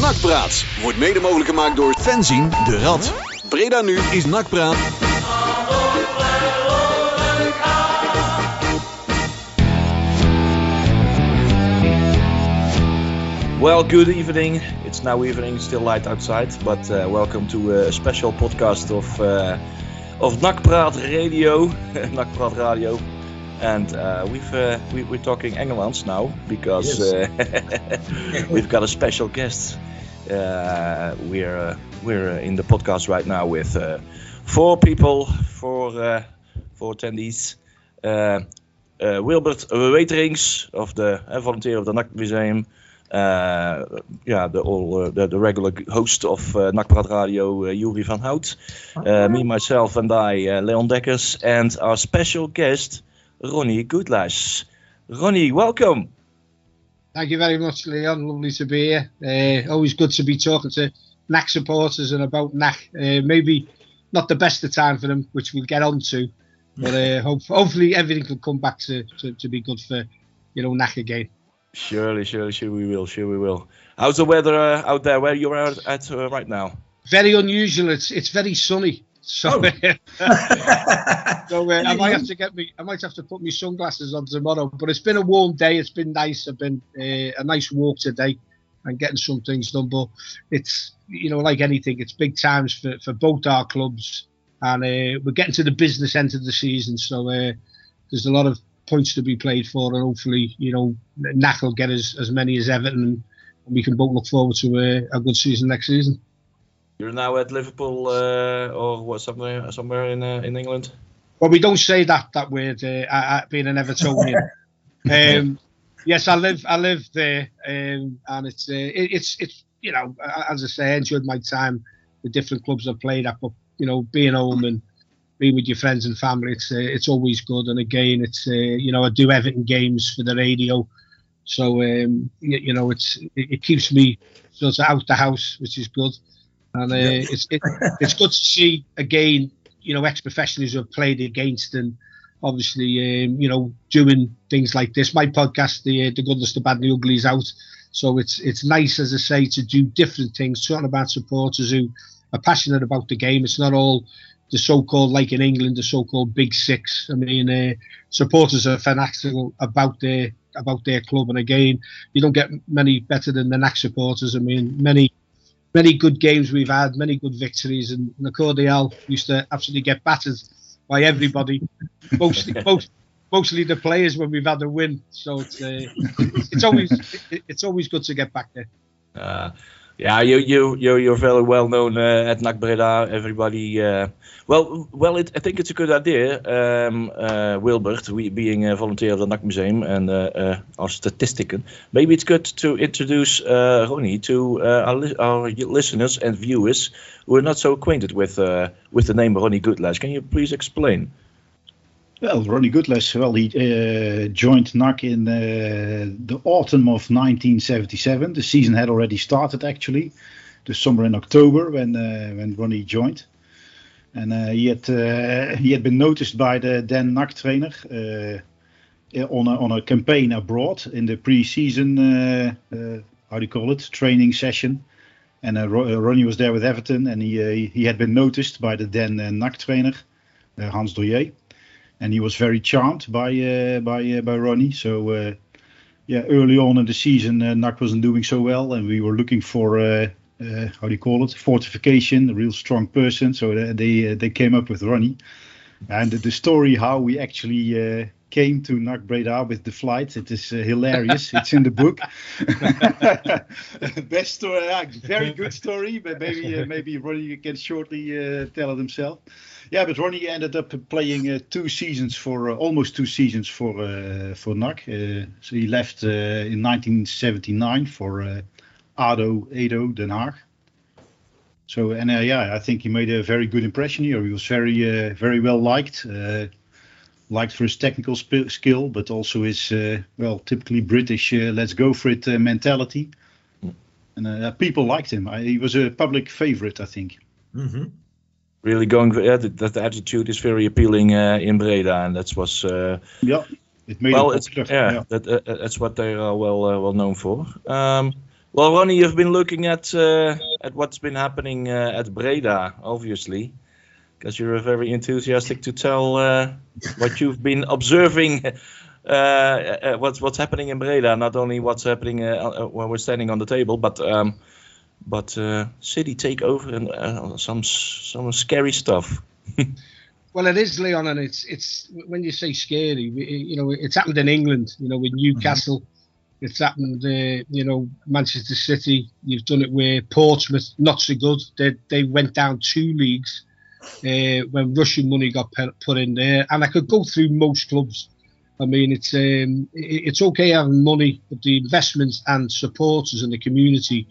Nakpraat wordt mede mogelijk gemaakt door Fenzien de Rad. Breda nu is Nakpraat. Well, good evening. It's now evening, still light outside, but uh, welcome to a special podcast of uh, of Nakpraat Radio, Nakpraat Radio, and uh, we've uh, we, we're talking England now because uh, we've got a special guest. Uh, we're uh, we're in the podcast right now with uh, four people, four uh, four attendees. Uh, uh, Wilbert Weterings of the volunteer of the NAC Museum. Uh, yeah, the all uh, the, the regular host of uh, Nakpraat Radio, Yuri van Hout. Uh, me, myself, and I, uh, Leon Dekkers, and our special guest, Ronnie Goodlass. Ronnie, welcome. Thank you very much, Leon. Lovely to be here. Uh, always good to be talking to NAC supporters and about NAC. Uh, maybe not the best of time for them, which we'll get on to, but uh, hope, hopefully everything will come back to, to, to be good for you know NAC again. Surely, surely, sure we will, sure we will. How's the weather uh, out there where you're at, at uh, right now? Very unusual. It's it's very sunny. So, so uh, I might have to get me. I might have to put my sunglasses on tomorrow. But it's been a warm day. It's been nice. I've been uh, a nice walk today and getting some things done. But it's you know like anything, it's big times for, for both our clubs, and uh, we're getting to the business end of the season. So uh, there's a lot of points to be played for, and hopefully you know NAC will get as as many as Everton, and we can both look forward to a, a good season next season. You're now at Liverpool uh, or what somewhere somewhere in uh, in England. Well, we don't say that that word. Uh, I, I, being an Evertonian. um, yes, I live. I live there, um, and it's uh, it, it's it's you know as I say, I enjoyed my time. The different clubs I've played at, but you know, being home and being with your friends and family, it's uh, it's always good. And again, it's uh, you know I do Everton games for the radio, so um, you, you know it's it, it keeps me sort of out the house, which is good. And uh, it's it, it's good to see again, you know, ex-professionals who have played against and obviously, um, you know, doing things like this. My podcast, the uh, the goodness, the bad, and the ugly, is out. So it's it's nice, as I say, to do different things, talking about supporters who are passionate about the game. It's not all the so-called, like in England, the so-called Big Six. I mean, uh, supporters are fanatical about their about their club, and again, you don't get many better than the NAC supporters. I mean, many many good games we've had, many good victories, and the Cordial used to absolutely get battered by everybody, mostly most, mostly the players when we've had a win. So it's uh, it's always it, it's always good to get back there. Uh, yeah, you you you you're very well known uh, at NAC Breda. Everybody, uh, well, well, it, I think it's a good idea, um, uh, Wilbert, we, being a volunteer of the NAC Museum and uh, uh, our statistician. Maybe it's good to introduce uh, Ronnie to uh, our, li- our listeners and viewers who are not so acquainted with with the name Ronnie Goodlass. Can you please explain? Well, Ronnie Goodlass, well, he uh, joined NAC in uh, the autumn of 1977. The season had already started, actually, the summer in October when uh, when Ronnie joined, and uh, he had uh, he had been noticed by the then NAC trainer uh, on a on a campaign abroad in the pre-season how do you call it training session. And Ronnie was there with Everton, and he he had been noticed by the then NAC trainer Hans Dorjee and he was very charmed by uh, by uh, by Ronnie. So uh, yeah, early on in the season, uh, NAC wasn't doing so well, and we were looking for uh, uh, how do you call it fortification, a real strong person. So they they, they came up with Ronnie, and the, story how we actually. Uh, Came to NAC Breda with the flight. It is uh, hilarious. it's in the book. Best story, yeah, very good story. But maybe uh, maybe Ronnie can shortly uh, tell it himself. Yeah, but Ronnie ended up playing uh, two seasons for uh, almost two seasons for uh, for NAC. Uh, so he left uh, in 1979 for uh, ADO Edo Den Haag. So and uh, yeah, I think he made a very good impression here. He was very uh, very well liked, uh, liked for his technical sp- skill, but also his uh, well typically British uh, let's go for it uh, mentality. And uh, people liked him. I, he was a public favorite, I think. Really going, yeah, that, that attitude is very appealing uh, in Breda, and that was. Uh, Yeah, it made well, him it's, popular. yeah, That, uh, uh, that's what they are well uh, well known for. Um, Well, Ronnie, you've been looking at uh, at what's been happening uh, at Breda, obviously, because you're very enthusiastic to tell uh, what you've been observing. Uh, uh, what's what's happening in Breda? Not only what's happening uh, when we're standing on the table, but um, but city takeover and some some scary stuff. Well, it is, Leon, and it's it's when you say scary, you know, it's happened in England, you know, with Newcastle. Mm-hmm. It's happened, uh, you know, Manchester City. You've done it where Portsmouth, not so good. They they went down two leagues uh, when Russian money got put in there, and I could go through most clubs. I mean, it's um, it's okay having money, but the investments and supporters in the community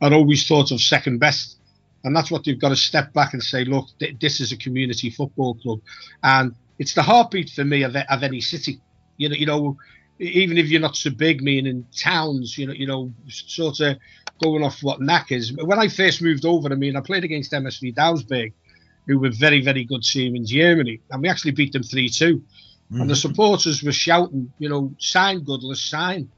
are always thought of second best and that's what you've got to step back and say, look, th- this is a community football club, and it's the heartbeat for me of, of any city. You know, you know, even if you're not so big, meaning in towns, you know, you know, sort of going off what NAC is. When I first moved over, I mean, I played against MSV Duisburg, who were very, very good team in Germany, and we actually beat them three two. Mm-hmm. And the mm-hmm. supporters were shouting, you know, sign Goodlass, sign.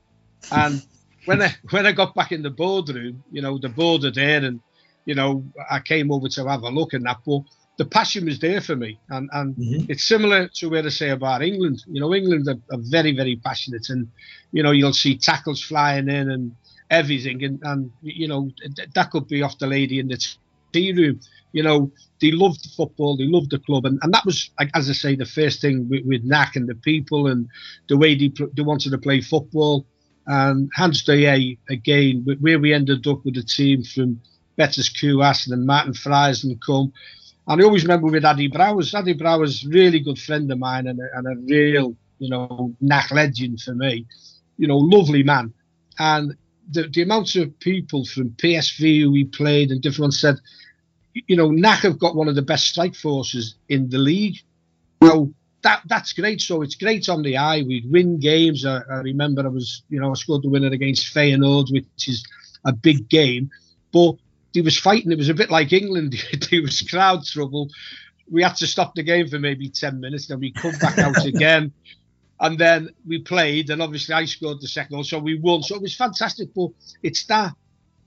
And when I when I got back in the boardroom, you know, the board are there and you know, I came over to have a look and that, but the passion was there for me. And, and mm-hmm. it's similar to where I say about England. You know, England are, are, very, very passionate. And, you know, you'll see tackles flying in and everything. And, and you know, that could be off the lady in the tea room. You know, they loved football, they loved the club. And, and that was, as I say, the first thing with, with NAC and the people and the way they, they wanted to play football. And Hans De again, where we ended up with a team from Betters Kuas and Martin Fries and come. And I always remember with Addy Brouwers. Addy Brouwers, really good friend of mine and a, and a real, you know, NAC legend for me. You know, lovely man. And the, the amount of people from PSV who he played and different ones said, you know, NAC have got one of the best strike forces in the league. Well, that that's great. So it's great on the eye. We'd win games. I, I remember I was, you know, I scored the winner against Feyenoord, which is a big game. But he was fighting. It was a bit like England. There was crowd trouble. We had to stop the game for maybe 10 minutes. Then we come back out again. And then we played. And obviously, I scored the second goal. So we won. So it was fantastic. But it's that,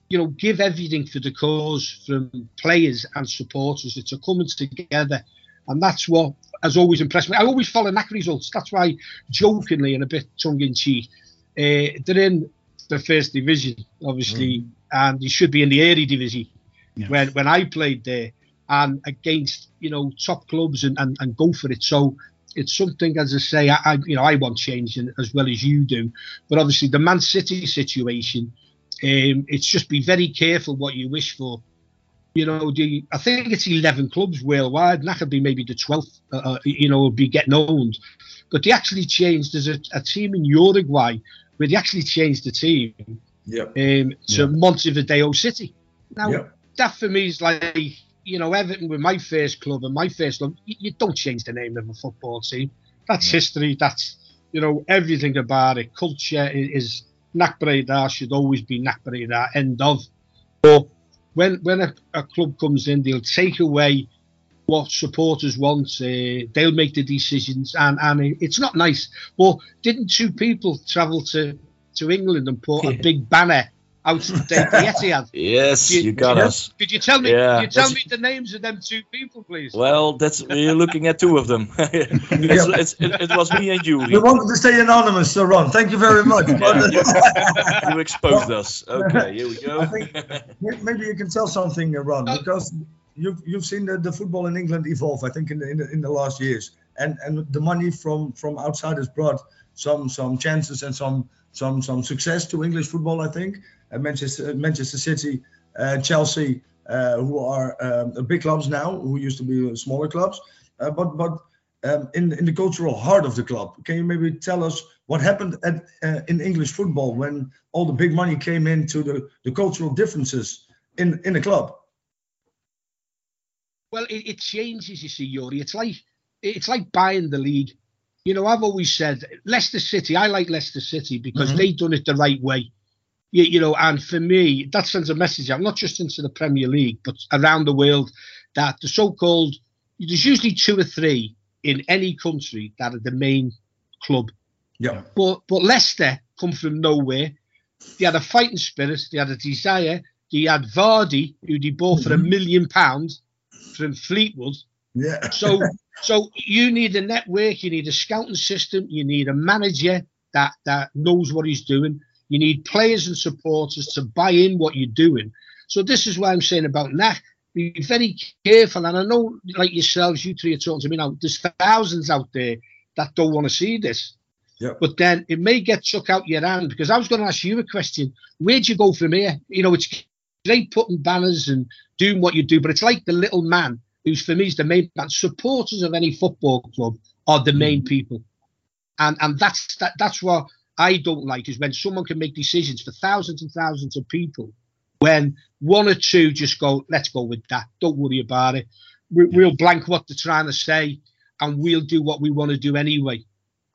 you know, give everything for the cause from players and supporters. It's a coming together. And that's what has always impressed me. I always follow NAC results. That's why, jokingly and a bit tongue in cheek, uh, they're in the first division, obviously. Mm and he should be in the Eredivisie. Yes. When when I played there and against you know top clubs and, and, and go for it. So it's something, as I say, I, I you know I want change as well as you do, but obviously the Man City situation, um, it's just be very careful what you wish for. You know, the I think it's 11 clubs worldwide, and that could be maybe the 12th. Uh, uh you know, be getting owned, but they actually changed. There's a, a team in Uruguay where they actually changed the team yep. um, to yep. Montevideo City. Now, yep. that for me is like, you know, Everton with my first club and my first club, you, you don't change the name of a football team. That's history. That's, you know, everything about it. Culture is, is NAC Breda should always be NAC Breda, end of. But when when a, a club comes in, they'll take away what supporters want. Uh, they'll make the decisions, and and it's not nice. Well, didn't two people travel to to England and put a big banner out of the Etihad. yes, you, you got you us. Could you tell me? Yeah, you tell me the names of them two people, please? Well, that's you're looking at two of them. it's, it's, it, it, was me and you. We wanted to stay anonymous, so Ron. Thank you very much. you exposed us. Okay, here we go. I think maybe you can tell something, Ron, uh, because you've you've seen the, the football in England evolve. I think in the, in the in the last years, and and the money from from outside has brought some some chances and some some some success to English football. I think uh, Manchester Manchester City, uh, Chelsea, uh, who are um, big clubs now, who used to be smaller clubs, uh, but but. Um, in in the cultural heart of the club, can you maybe tell us what happened at, uh, in English football when all the big money came into the, the cultural differences in in the club? Well, it, it changes, you see, Yuri. It's like it's like buying the league you know, I've always said Leicester City. I like Leicester City because mm-hmm. they've done it the right way. You, you, know, and for me, that sends a message out not just into the Premier League, but around the world that the so-called there's usually two or three in any country that are the main club. Yeah. But but Leicester come from nowhere. They had a fighting spirit. They had a desire. They had Vardy, who they bought for a Mhm. million pounds from Fleetwood. Yeah. So, so you need a network. You need a scouting system. You need a manager that that knows what he's doing. You need players and supporters to buy in what you're doing. So this is why I'm saying about NAC. Be very careful. And I know, like yourselves, you three are talking to me now. There's thousands out there that don't want to see this. Yeah. But then it may get chuck out your hand because I was going to ask you a question. Where'd you go from here? You know, it's great putting banners and doing what you do, but it's like the little man who's for me is the main man. Supporters of any football club are the main mm. people, and and that's that, that's what I don't like is when someone can make decisions for thousands and thousands of people, when one or two just go, let's go with that. Don't worry about it. We, we'll blank what they're trying to say, and we'll do what we want to do anyway.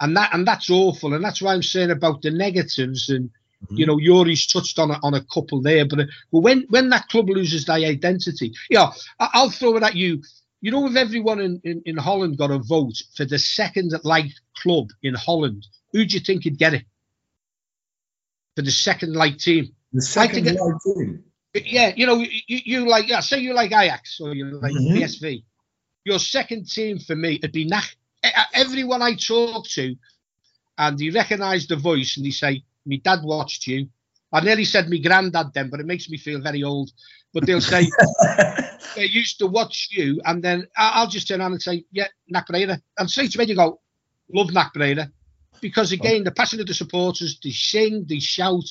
And that and that's awful. And that's why I'm saying about the negatives. And you know, Yuri's touched on a, on a couple there. But but when when that club loses their identity, yeah, I, I'll throw it at you. You know, if everyone in, in, in Holland got a vote for the second light club in Holland, who do you think would get it? For the second liked team? The second it- light team. Yeah, you know, you, you like, yeah, say you like Ajax or you like Mhm. PSV. Your second team for me would be NAC. E- Everyone I talk to, and he recognise the voice and he say, "Me dad watched you." I nearly said me granddad then, but it makes me feel very old. But they'll say they used to watch you, and then I'll just turn around and say, "Yeah, NAC Breda," and straight away you go, "Love NAC Breda," because again, the passion of the supporters, they sing, they shout,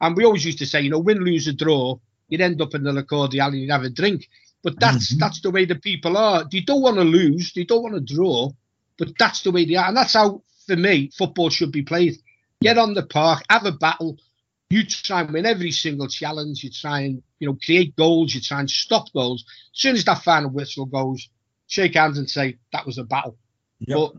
and we always used to say, you know, win, lose, or draw, you'd end up in the Lacordial and you'd have a drink. But that's Mhm. that's the way the people are. They don't want to lose, they don't want to draw, but that's the way they are, and that's how for me football should be played. Get on the park, have a battle. You try and win every single challenge. You try and you know create goals. You try and stop goals. As soon as that final whistle goes, shake hands and say that was a battle. Yep. But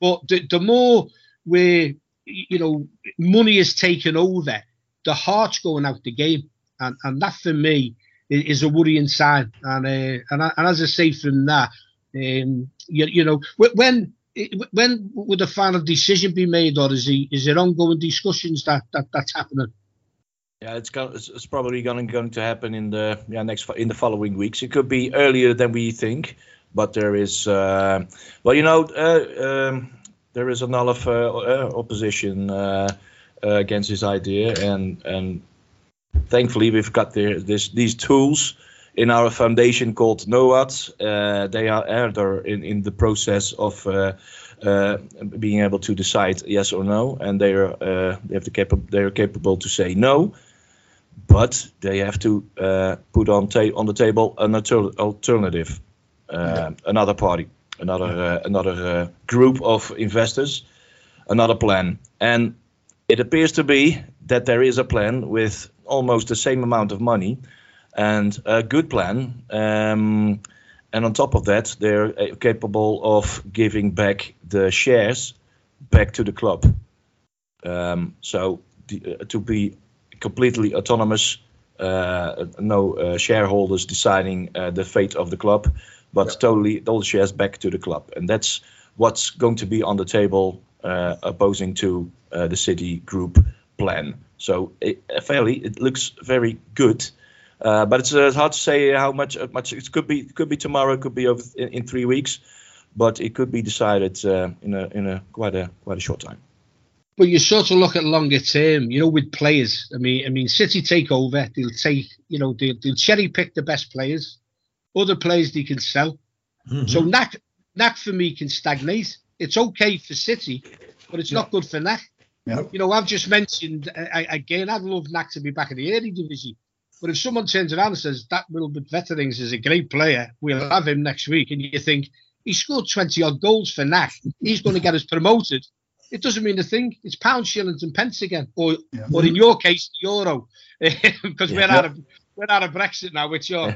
but the, the more where you know money is taken over, the heart's going out the game, and and that for me is, is a worrying sign. And uh, and, and as I say from that, um, you, you know when when would the final decision be made, or is he is there ongoing discussions that, that that's happening? Yeah, it's going. It's, it's probably going going to happen in the yeah next in the following weeks. It could be earlier than we think, but there is uh, well, you know, uh, um, there is a lot of uh, uh, opposition uh, uh, against this idea, and and thankfully we've got the, this these tools in our foundation called NOAD. Uh, they are they're in in the process of. Uh, uh, being able to decide yes or no, and they are uh, they have the capa- they are capable to say no, but they have to uh, put on ta- on the table an alter- alternative, uh, another party, another uh, another uh, group of investors, another plan, and it appears to be that there is a plan with almost the same amount of money, and a good plan. Um, and on top of that, they're uh, capable of giving back the shares back to the club. Um, so the, uh, to be completely autonomous, uh, no uh, shareholders deciding uh, the fate of the club, but Yeah. totally all the shares back to the club, and that's what's going to be on the table uh, opposing to uh, the city group plan. So it, fairly, it looks very good. Uh, but it's, uh, it's hard to say how much. uh, much it could be. It could be tomorrow. It could be over in, in three weeks, but it could be decided uh, in a in a quite a quite a short time. But you sort of look at longer term, you know, with players. I mean, I mean, City take over. They'll take, you know, they'll, they'll cherry pick the best players. Other players they can sell. So Mhm. NAC, NAC for me can stagnate. It's okay for City, but it's not good for NAC. Yeah. You know, I've just mentioned uh, I, again. I'd love NAC to be back in the Eredivisie, but if someone turns around and says that Wilbert Weterings is a great player, we'll have him next week, and you think he scored twenty odd goals for NAC, he's going to get us promoted. It doesn't mean a thing. It's pounds, shillings, and pence again, or Yeah. or in your case, the euro, because we're out of we're out of Brexit now. Which you're,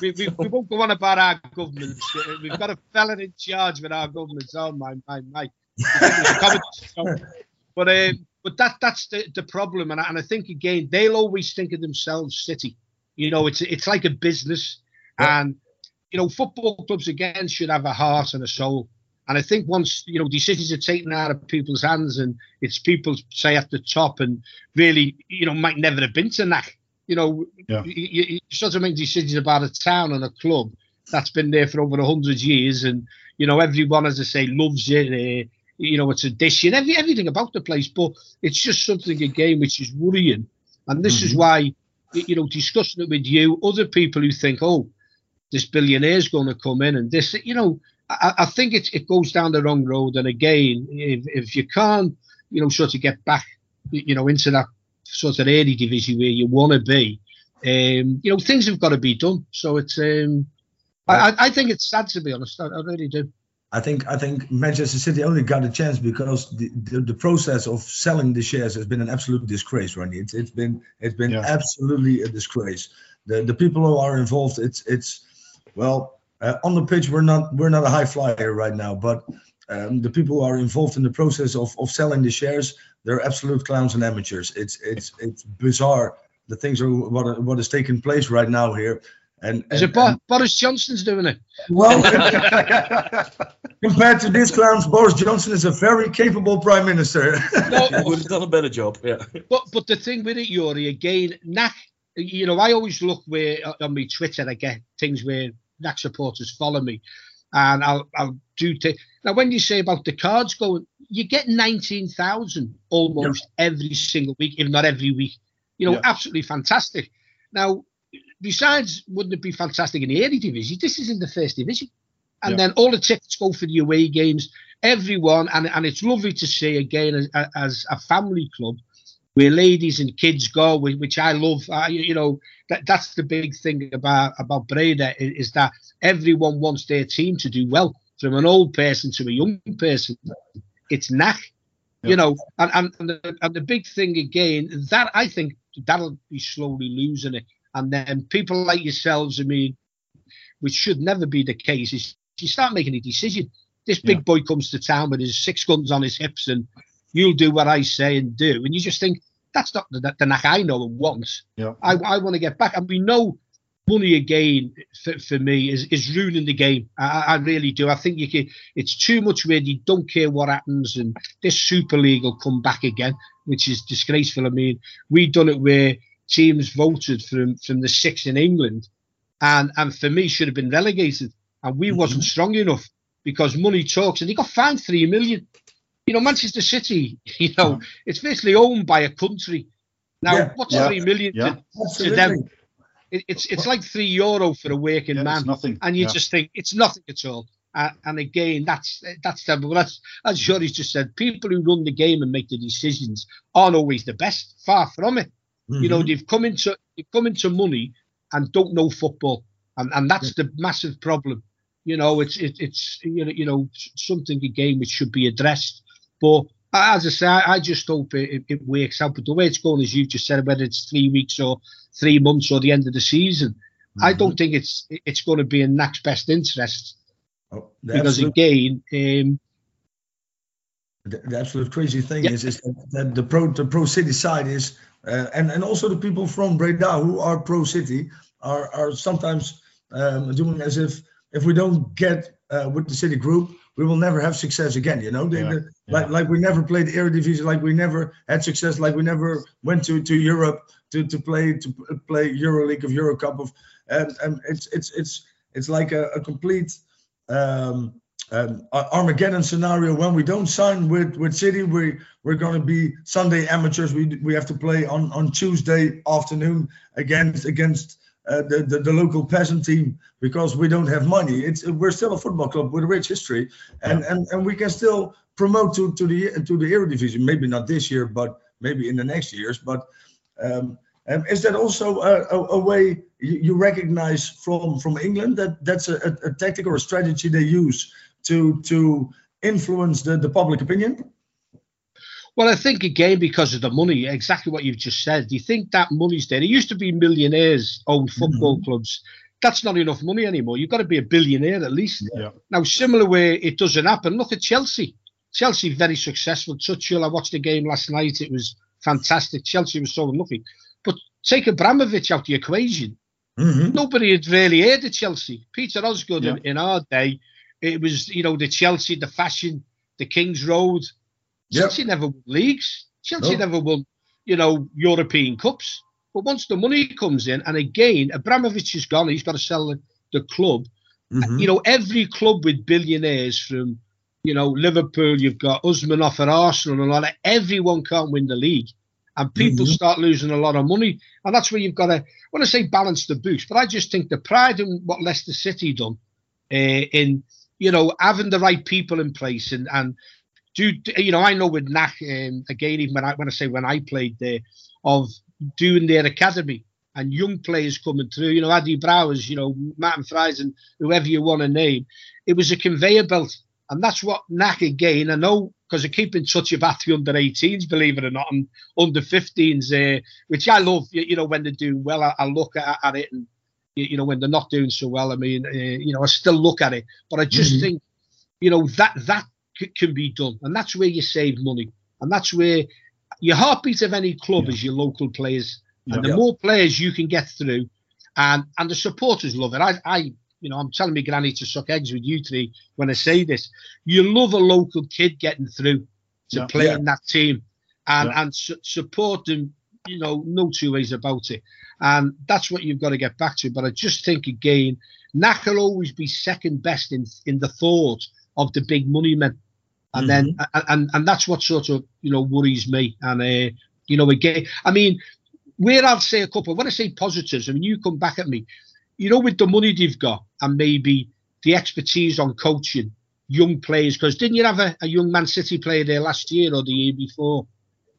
we, we, we won't go on about our governments. We've got a fella in charge with our governments. Oh my my my. but um, but that that's the, the problem, and I, and I think again they'll always think of themselves City. You know, it's it's like a business, Yeah. and you know football clubs again should have a heart and a soul. And I think once you know decisions are taken out of people's hands, and it's people say at the top, and really, you know, might never have been to NAC. You know, Yeah. you, you, sort of make decisions about a town and a club that's been there for over a hundred years, and you know, everyone, as I say, loves it. Uh, you know, it's a tradition, every everything about the place, but it's just something again which is worrying, and this is why, you know, discussing it with you, other people who think, oh, this billionaire's going to come in, and this, you know, I, I think it it goes down the wrong road. And again, if if you can't, you know, sort of get back, you know, into that sort of Eredivisie where you want to be, um, you know, things have got to be done. So it's, um, I, I- I think it's sad to be honest. I, I really do. I think I think Manchester City only got a chance because the, the, the process of selling the shares has been an absolute disgrace, Ronnie. It's it's been it's been Yeah. absolutely a disgrace. The the people who are involved, it's it's well uh, on the pitch we're not we're not a high flyer right now, but um, the people who are involved in the process of, of selling the shares, they're absolute clowns and amateurs. It's it's it's bizarre the things are what what is taking place right now here. And, Is it Bo- Boris Johnson's doing it? well, compared to these clowns, Boris Johnson is a very capable prime minister. He would have done a better job. Yeah. But but the thing with it, Yuri, again, NAC, you know, I always look where on my Twitter I get things where NAC supporters follow me, and I'll I'll do take now when you say about the cards going, you get nineteen thousand almost every single week, if not every week. You know, Yeah. absolutely fantastic. Now, besides, wouldn't it be fantastic in the Eredivisie? This is in the first division. And Yeah. then all the tickets go for the away games. Everyone, and, and it's lovely to see again as, as a family club where ladies and kids go, which I love. I, you know, that that's the big thing about about Breda i- is that everyone wants their team to do well, from an old person to a young person. It's knack, Yeah. you know, and and and the, and the big thing again that I think that'll be slowly losing it, and then people like yourselves, I mean, which should never be the case, is you start making a decision. This big Yeah. boy comes to town with his six guns on his hips and you'll do what I say and do. And you just think, that's not the, the knack I know and want. Yeah. I, I want to get back. And we know money again for, for me is, is ruining the game. I, I really do. I think you can, it's too much where you don't care what happens. And this Super League will come back again, which is disgraceful. I mean, we've done it where teams voted from, from the six in England and, and for me should have been relegated. And we wasn't strong enough because money talks and he got fined three million. You know, Manchester City, you know, it's basically owned by a country. Now, Yeah, what's yeah, three million yeah. to, to them? It, it's it's like three euro for a working Yeah, man, nothing. and you just think it's nothing at all. Uh, and again, that's that's terrible. That's as Joris just said. People who run the game and make the decisions aren't always the best. Far from it. You know, Mhm. they've come into they've come into money and don't know football, and and that's the massive problem. You know, it's it, it's you know you know something again which should be addressed. But as I say, I, I just hope it, it, works out. But the way it's going, as you just said, whether it's three weeks or three months or the end of the season, I Mhm. don't think it's it's going to be in NAC's best interest Oh, because absolute- again, um, the, the absolute crazy thing Yeah. is, is that, that the pro the pro city side is uh, and and also the people from Breda who are pro city are are sometimes um, doing as if if we don't get uh, with the city group we will never have success again you know they, Yeah, yeah. like like we never played the Eredivisie like we never had success like we never went to to Europe to to play to play EuroLeague of Euro Cup of and and it's it's it's it's like a, a complete um, um, Armageddon scenario when we don't sign with with City, we we're going to be Sunday amateurs. We we have to play on on Tuesday afternoon against against uh, the, the the local peasant team because we don't have money. It's we're still a football club with a rich history, and and and we can still promote to to the to the Eredivisie. Maybe not this year, but maybe in the next years. But um, um, is that also a, a, a way you, you recognize from from England that that's a, a, a tactic or a strategy they use to to influence the, the public opinion? Well, I think again because of the money, exactly what you've just said. Do you think that money's there? It used to be millionaires owned football clubs. That's not enough money anymore. You've got to be a billionaire at least. Yeah. Now, similar way it doesn't happen. Look at Chelsea. Chelsea very successful. Tuchel, I watched the game last night. It was fantastic. Chelsea was so unlucky. But take Abramovich out the equation. Mm-hmm. Nobody had really heard of Chelsea. Peter Osgood Yeah. in, in our day it was you know the Chelsea, the fashion, the Kings Road. Yep. Chelsea never won leagues. Chelsea No. never won, you know, European cups. But once the money comes in, and again, Abramovich is gone. He's got to sell the, the club. Mhm. You know, every club with billionaires from, you know, Liverpool, you've got Usmanov at Arsenal and all that. Everyone can't win the league. And people Mhm. start losing a lot of money. And that's where you've got to, when I say balance the books, but I just think the pride in what Leicester City done uh, in, you know, having the right people in place and, and do, you know, I know with NAC, um, again, even when I, when I say when I played there, of doing their academy and young players coming through, you know, Addy Brouwers, you know, Martin Fries and whoever you want to name. It was a conveyor belt. And that's what NAC again, I know because I keep in touch about the under 18s, believe it or not, and under 15s, uh, which I love, you, know, when they're doing well, I, I look at, at it and, you, know, when they're not doing so well, I mean, uh, you know, I still look at it. But I just Mhm. think, you know, that that c- can be done. And that's where you save money. And that's where your heartbeat of any club Yeah. is your local players. And the Yeah. more players you can get through, and and the supporters love it. I, I, you know, I'm telling my granny to suck eggs with you three when I say this. You love a local kid getting through to Yeah. play Yeah. in that team, and Yeah. and su- support them. You know, no two ways about it. And that's what you've got to get back to. But I just think again, NAC will always be second best in in the thought of the big money men. And then and, and and that's what sort of you know worries me. And uh, you know again, I mean, where I'll say a couple. When I say positives, I mean you come back at me. You know, with the money they've got and maybe the expertise on coaching young players. Because didn't you have a, a young Man City player there last year or the year before?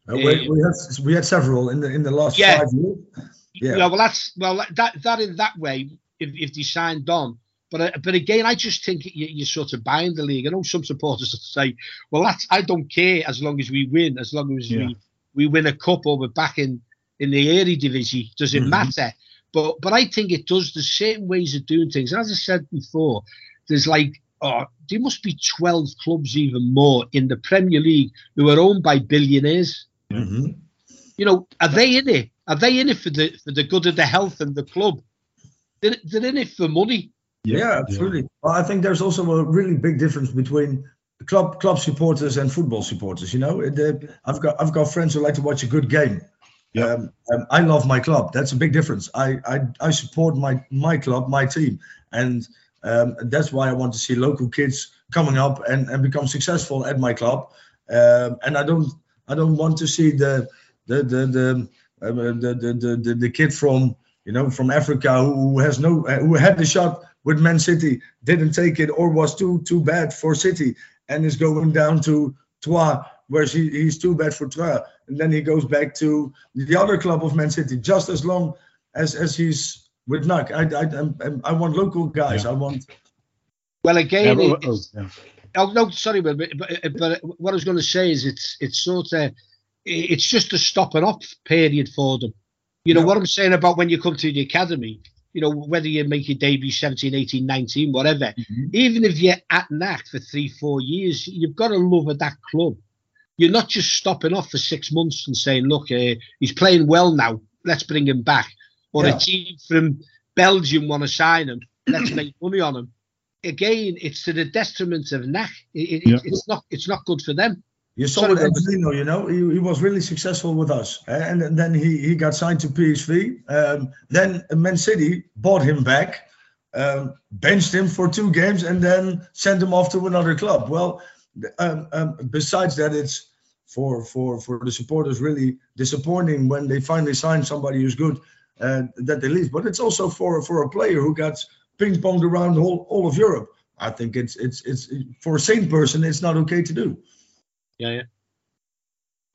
Uh, we, we had we had several in the in the last Yeah. five years. Yeah. Yeah, well, that's well that that in that way, if, if they signed on. But uh, but again, I just think you, you're sort of buying the league. I know some supporters say, "Well, that's I don't care as long as we win, as long as Yeah. we we win a cup or we're back in in the Eredivisie. Does it Mhm. matter?" But but I think it does. There's certain ways of doing things. And as I said before, there's like oh, there must be 12 clubs even more in the Premier League who are owned by billionaires Mhm. you know, are they in it? Are they in it for the for the good of the health and the club? They're, they're in it for money. Yeah, absolutely. Well, I think there's also a really big difference between club club supporters and football supporters. You know, the, I've got I've got friends who like to watch a good game. Yeah. Um, um, I love my club. That's a big difference. I I, I support my my club, my team, and um, that's why I want to see local kids coming up and, and become successful at my club. Um, and I don't I don't want to see the the the the uh, the, the, the, the, the kid from you know from Africa who has no uh, who had the shot with Man City didn't take it or was too too bad for City and is going down to Troyes where he, he's too bad for Troyes and then he goes back to the other club of Man City just as long as as he's with NAC. I I, I, I want local guys. I want Well, again, well, it- oh, it's- yeah. Oh, no, sorry, but, but but what I was going to say is it's it's sort of it's just a stop and off period for them. You know Yeah. what I'm saying about when you come to the academy. You know whether you make your debut 17, 18, 19, whatever. Even if you're at NAC for three, four years, you've got to love at that club. You're not just stopping off for six months and saying, "Look, uh, he's playing well now. Let's bring him back." Or Yeah. a team from Belgium want to sign him. Let's make money on him. Again, it's to the detriment of NAC. It, it, Yeah. It's not. It's not good for them. You saw Sorry, with Robert. Angelino, you know, he, he was really successful with us. eh, And, and then he, he got signed to PSV. Um, then Man City bought him back, um, benched him for two games, and then sent him off to another club. Well, um, um, besides that, it's for, for, for the supporters really disappointing when they finally sign somebody who's good uh, that they leave. But it's also for, for a player who got ping ponged around all, all of Europe. I think it's, it's, it's for a sane person, it's not okay to do. Yeah, yeah.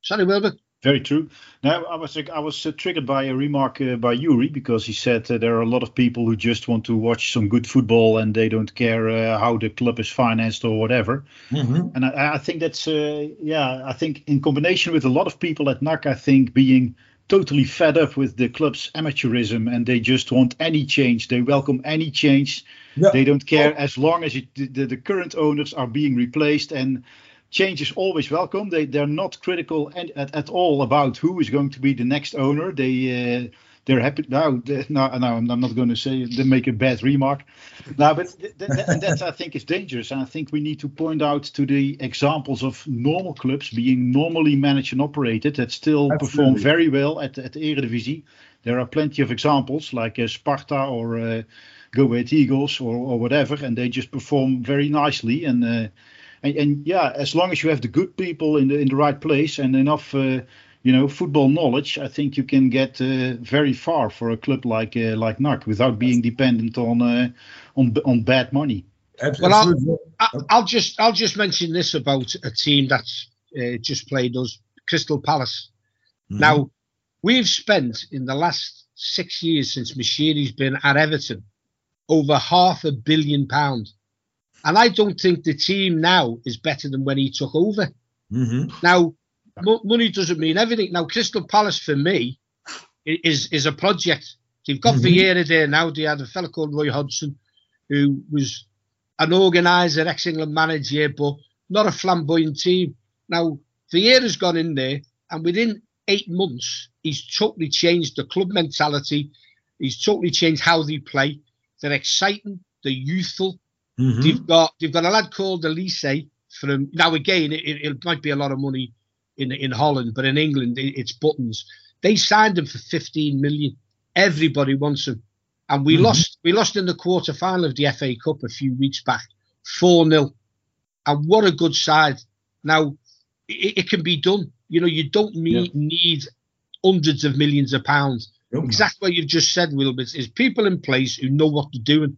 Sorry, Wilbur. Very true. Now, I was I was uh, triggered by a remark uh, by Yuri because he said uh, there are a lot of people who just want to watch some good football and they don't care uh, how the club is financed or whatever. And I, I think that's uh, yeah. I think in combination with a lot of people at NAC, I think being totally fed up with the club's amateurism and they just want any change. They welcome any change. Yeah. They don't care as long as it, the, the current owners are being replaced and change is always welcome. They they're not critical and, at, at all about who is going to be the next owner. They uh, they're happy now. No, no, I'm not going to say they make a bad remark. No, but th- th- and that I think is dangerous. And I think we need to point out to the examples of normal clubs being normally managed and operated that still Absolutely. perform very well at at the Eredivisie. There are plenty of examples like uh, Sparta or uh, Go Ahead Eagles or, or whatever, and they just perform very nicely. And, uh, and and yeah, as long as you have the good people in the in the right place and enough, uh, you know, football knowledge, I think you can get uh, very far for a club like uh, like NAC without being dependent on uh, on on bad money. Abs- Well, I'll- I, I'll just I'll just mention this about a team that's uh, just played us, Crystal Palace. Mhm. Now, we've spent in the last six years since Moshiri's been at Everton over half a billion pound, and I don't think the team now is better than when he took over. Mhm. Now, mo- money doesn't mean everything. Now, Crystal Palace for me is is a project. They've got Mhm. Vieira there now. They had a fellow called Roy Hodgson, who was an organizer, ex-England manager, but not a flamboyant team. Now, Vieira's gone in there, and within eight months, he's totally changed the club mentality. He's totally changed how they play. They're exciting. They're youthful. Mhm. They've got they've got a lad called Olise from now again it, it, it might be a lot of money in in Holland, but in England it's buttons. They signed him for 15 million. Everybody wants him, and we Mhm. lost we lost in the quarter final of the FA Cup a few weeks back, four 0 and what a good side. Now it, it can be done. You know you don't need need hundreds of millions of pounds Nope. exactly what you've just said, Wilbert, is people in place who know what they're doing.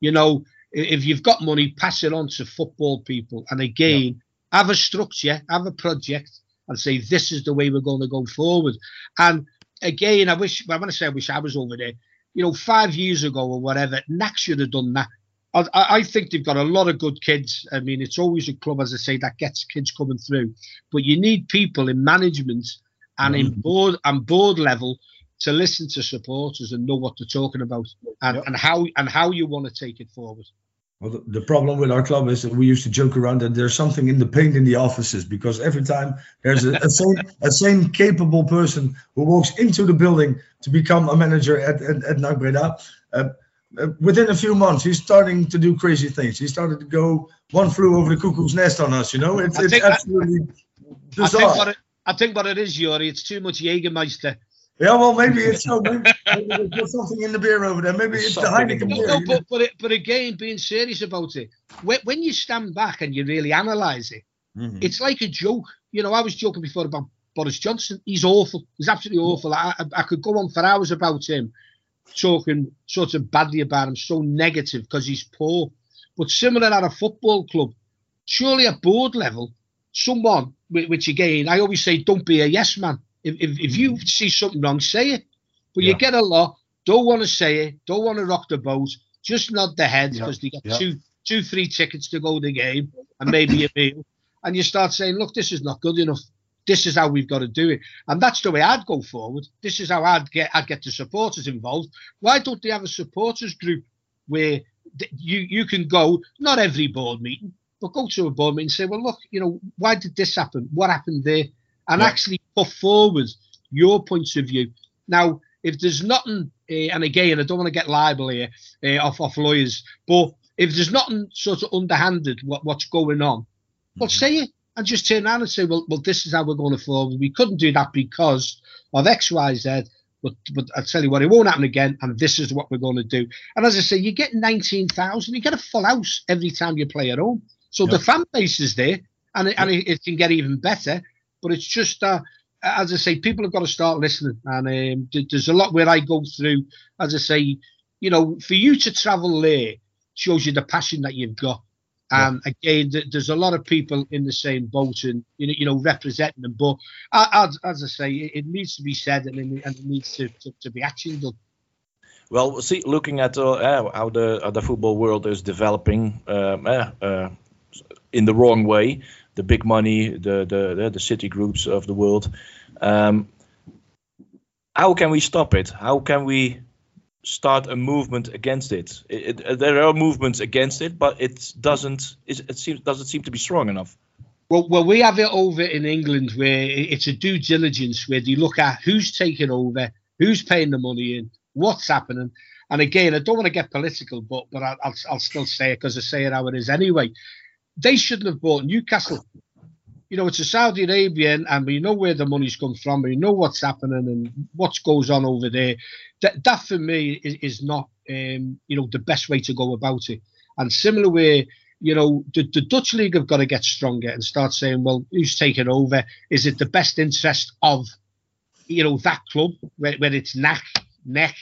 You know, if you've got money, pass it on to football people. And again, have a structure, have a project, and say, this is the way we're going to go forward. And again, I wish, I want to say, I wish I was over there. You know, five years ago or whatever, NAC should have done that. I, I I think they've got a lot of good kids. I mean, it's always a club, as I say, that gets kids coming through. But you need people in management and in Mhm. board and board level to listen to supporters and know what they're talking about and, Yep. and how and how you want to take it forward. Well, the, the problem with our club is that we used to joke around that there's something in the paint in the offices because every time there's a, a same a same capable person who walks into the building to become a manager at at, at NAC Breda, uh, uh, within a few months he's starting to do crazy things. He started to go one flew over the cuckoo's nest on us. You know, it's, it's think- I- absolutely I think bizarre. what it, I think what it is, Yuri, it's too much Jägermeister. Yeah, well, maybe it's so. Maybe, maybe there's something in the beer over there. Maybe it's the Something in Heineken the beer. No, but but, it, but again, being serious about it, when, when you stand back and you really analyse it, Mhm. it's like a joke. You know, I was joking before about Boris Johnson. He's awful. He's absolutely awful. I, I, I could go on for hours about him, talking sort of badly about him, so negative because he's poor. But similar at a football club, surely at board level, someone, which again, I always say, don't be a yes man. If, if, if you see something wrong, say it. But you get a lot, don't want to say it, don't want to rock the boat, just nod the head Yeah. because they got Yeah. two, two, three tickets to go to the game and maybe a meal. And you start saying, look, this is not good enough. This is how we've got to do it. And that's the way I'd go forward. This is how I'd get I'd get the supporters involved. Why don't they have a supporters group where you you can go, not every board meeting, but go to a board meeting and say, well, look, you know, why did this happen? What happened there? And Yeah. actually put forward your points of view. Now, if there's nothing, uh, and again, I don't want to get liable here uh, off off lawyers, but if there's nothing sort of underhanded, what what's going on, well, say it and just turn around and say, well, well, this is how we're going to forward. We couldn't do that because of X, Y, Z. But but I tell you what, it won't happen again, and this is what we're going to do. And as I say, you get nineteen thousand, you get a full house every time you play at home. So the fan base is there, and it, and it, it can get even better. But it's just uh, as I say, people have got to start listening, and um, there's a lot where I go through. As I say, you know, for you to travel there shows you the passion that you've got. And again, th- there's a lot of people in the same boat, and you know, you know, representing them. But as, as I say, it, it needs to be said, and it, and it needs to, to, to be action done. Well, see, looking at uh, uh, how the how the football world is developing um, uh, uh, in the wrong way, the big money, the the the, city groups of the world. Um, how can we stop it? How can we start a movement against it? It, it? There are movements against it, but it doesn't. It, it seems doesn't seem to be strong enough. Well, well, we have it over in England where it's a due diligence where they look at who's taking over who's paying the money in, what's happening. And again, I don't want to get political, but but I'll, I'll still say it because I say it how it is anyway. They shouldn't have bought Newcastle. You know, it's a Saudi Arabian, and we know where the money's come from. We know what's happening and what goes on over there. That, that for me is, is not, um, you know, the best way to go about it. And similar way, you know, the, the Dutch league have got to get stronger and start saying, well, who's taking over? Is it the best interest of, you know, that club where, where it's neck, neck,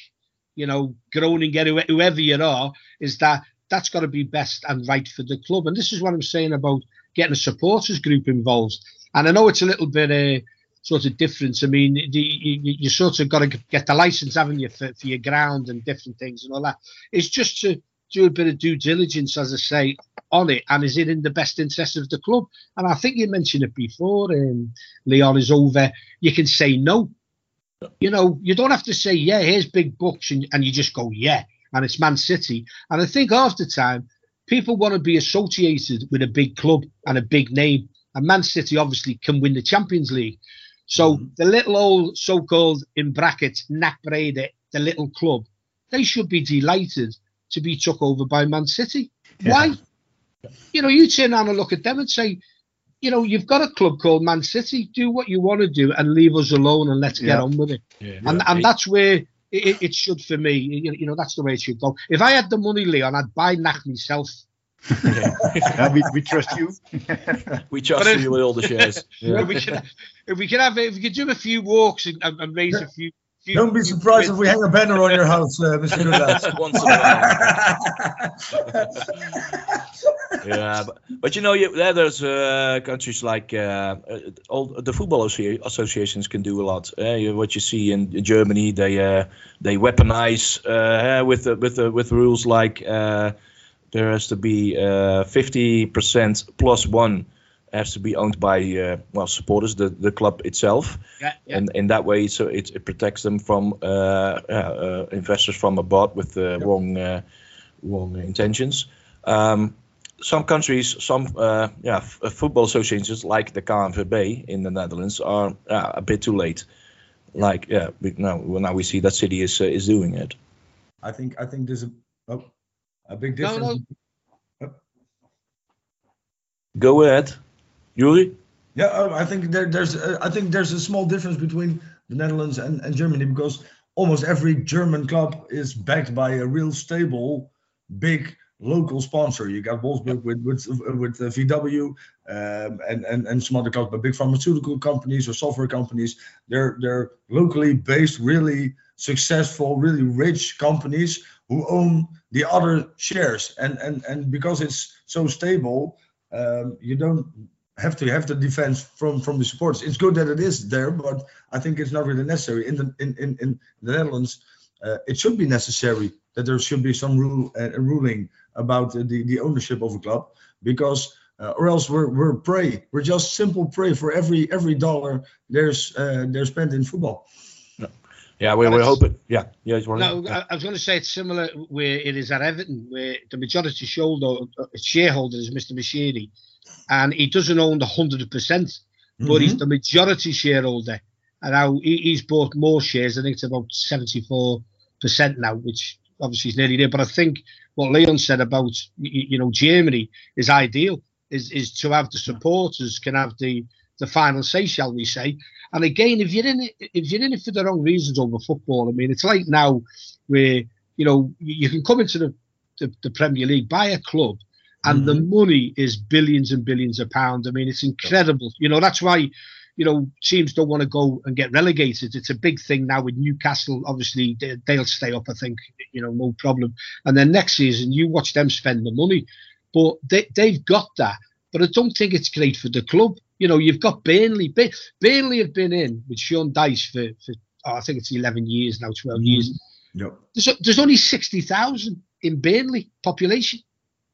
you know, Groningen, whoever you are, is that that's got to be best and right for the club. And this is what I'm saying about getting a supporters group involved. And I know it's a little bit uh, sort of different. I mean, the, you, you sort of got to get the license, haven't you, for, for your ground and different things and all that. It's just to do a bit of due diligence, as I say, on it, and is it in the best interest of the club? And I think you mentioned it before. Um, Leon is over. You can say no. You know, you don't have to say yeah. Here's big bucks, and, and you just go yeah. And it's Man City. And I think after time people want to be associated with a big club and a big name. And Man City obviously can win the Champions League. So mm-hmm. the little old so-called in brackets NAC Breda, the little club, they should be delighted to be took over by Man City. Yeah. Why? You know, you turn around and look at them and say, you know, you've got a club called Man City. Do what you want to do and leave us alone and let's yeah. get on with it. Yeah, and and that's where it, it, should for me. You, you know, that's the way it should go. If I had the money, Leon, I'd buy NAC myself. yeah, we, we trust you. we trust if, you with all the shares. Yeah. If we could, if we could have, if we could do a few walks and, and raise a few don't be surprised if we hang a banner on your house, uh, Mr. Goodlass. Once yeah, but, but you know, you, there, there's uh, countries like uh, uh all the football associations can do a lot. Uh, what you see in, Germany, they uh, they weaponize uh, with with with rules like there has to be 50% plus one has to be owned by uh, well supporters, the, the club itself, yeah, yeah. and in that way, so it, it protects them from uh, uh, investors from abroad with the yeah. wrong uh, wrong intentions. Um, some countries, some uh, yeah, f- uh, football associations like the KNVB in the Netherlands are a bit too late. Like yeah, we, now now we see that City is is doing it. I think I think there's a oh, a big difference. No, no. Go ahead. Yuri? Yeah, uh, I think there, there's uh, I think there's a small difference between the Netherlands and, and Germany because almost every German club is backed by a real stable, big local sponsor. You got Wolfsburg with with with uh, VW um, and and and some other clubs, but big pharmaceutical companies or software companies. They're they're locally based, really successful, really rich companies who own the other shares. And and and because it's so stable, um, you don't have to have the defense from from the supporters. It's good that it is there, but I think it's not really necessary. In the in in, in the Netherlands, uh, it should be necessary that there should be some rule uh, ruling about the the ownership of a club because. Uh, or else we're we're prey. We're just simple prey for every every dollar there's uh, they're spent in football. Yeah, we, we're hoping. Yeah, yeah. No, I was going to say it's similar where it is at Everton, where the majority shareholder, uh, shareholder is Mr. Moshiri, and he doesn't own the hundred percent, but mm-hmm. he's the majority shareholder. And now he, he's bought more shares. I think it's about seventy-four percent now, which obviously is nearly there. But I think what Leon said about you know Germany is ideal. Is is to have the supporters can have the the final say, shall we say? And again, if you're in it, if you're in it for the wrong reasons over football, I mean, it's like now where you know you can come into the the, the Premier League, buy a club, and mm-hmm. the money is billions and billions of pounds. I mean, it's incredible. You know, that's why, you know, teams don't want to go and get relegated. It's a big thing now with Newcastle. Obviously, they, will stay up, I think, you know, no problem. And then next season, you watch them spend the money. But they, they've got that. But I don't think it's great for the club. You know, you've got Burnley. Burnley have been in with Sean Dyche for, for oh, I think it's 11 years now, 12 mm-hmm. years. Yep. There's, there's only 60,000 in Burnley population.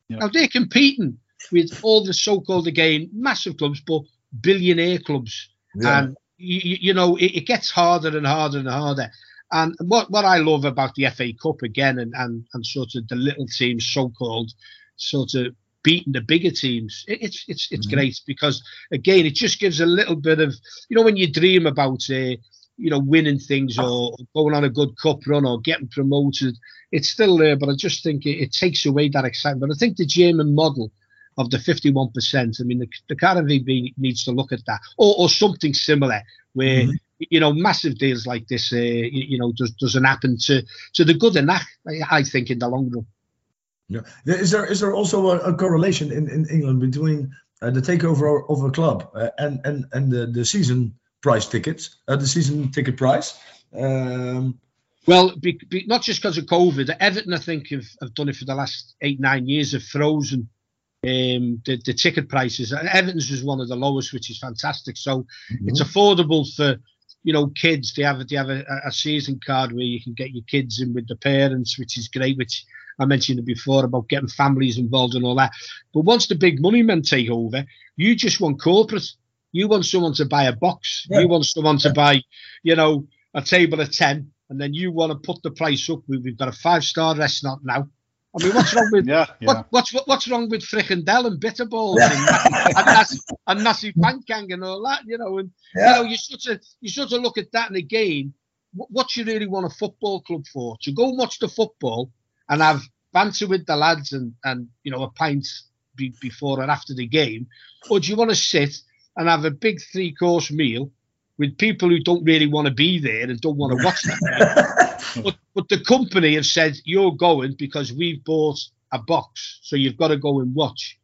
Yep. Now they're competing with all the so-called again massive clubs, but billionaire clubs, yeah. and you, you know it, it, gets harder and harder and harder. And what what I love about the FA Cup again, and and, and sort of the little teams, so-called, sort of beating the bigger teams, it, it's it's it's mm-hmm. great because again it just gives a little bit of you know when you dream about uh, you know, winning things or going on a good cup run or getting promoted. It's still there, but I just think it, it takes away that excitement. But I think the German model of the 51%, I mean, the, the KNVB needs to look at that or, or something similar where, mm-hmm. you know, massive deals like this, uh, you, you, know, does, doesn't happen to, to the good enough, I, I think, in the long run. Yeah. Is there is there also a, a correlation in, in England between uh, the takeover of a club uh, and and and the, the season price tickets, uh, the season ticket price. Um, well, be, be, not just because of COVID. Everton, I think, have, have done it for the last eight, nine years, have frozen um, the, the ticket prices. And Everton's is one of the lowest, which is fantastic. So mm-hmm. it's affordable for, you know, kids. They have, they have a, a, season card where you can get your kids in with the parents, which is great, which I mentioned it before about getting families involved and all that. But once the big money men take over, you just want corporate. You want someone to buy a box. Yeah. You want someone to buy, you know, a table of 10, and then you want to put the price up. We've got a five star restaurant now. I mean, what's wrong with yeah, yeah. What, what's what, what's wrong with frikandel and bitterballs yeah. and, and, nasi, and nasi pankang and all that? You know, and yeah. you know, you sort of you sort of look at that, and again, what, what you really want a football club for? To go and watch the football and have banter with the lads and and you know a pint be, before and after the game, or do you want to sit and have a big three course meal with people who don't really want to be there and don't want to watch that. but, but the company have said you're going because we've bought a box, so you've got to go and watch.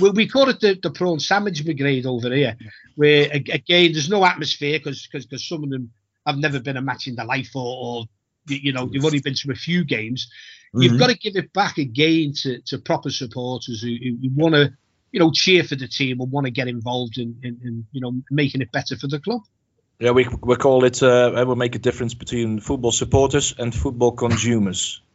Well, we call it the, the prawn sandwich brigade over here, where again there's no atmosphere because because some of them have never been a match in their life or, or you know they've only been to a few games. Mm-hmm. You've got to give it back again to, to proper supporters who, who, who want to you know, cheer for the team and want to get involved in, in, in you know, making it better for the club. Yeah, we we call it. Uh, we make a difference between football supporters and football consumers.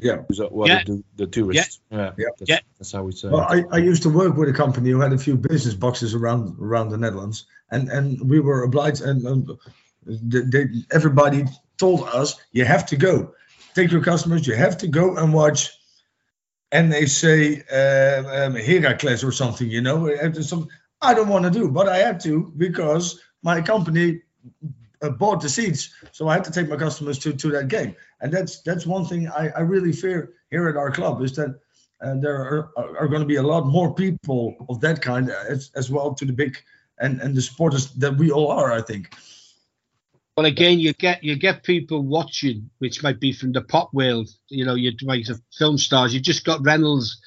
Yeah, what yeah. The, the tourists. Yeah, yeah. yeah. That's, yeah. that's how we say. Well, I, I used to work with a company who had a few business boxes around around the Netherlands, and and we were obliged, and, and they, they, everybody told us you have to go, take your customers, you have to go and watch and they say um, um, Heracles or something, you know, some, I don't want to do, but I have to because my company uh, bought the seats, so I had to take my customers to, to that game, and that's that's one thing I, I really fear here at our club is that uh, there are, are going to be a lot more people of that kind as, as well to the big and and the supporters that we all are, I think. But again, you get you get people watching, which might be from the pop world. You know, you might have film stars. You just got Reynolds,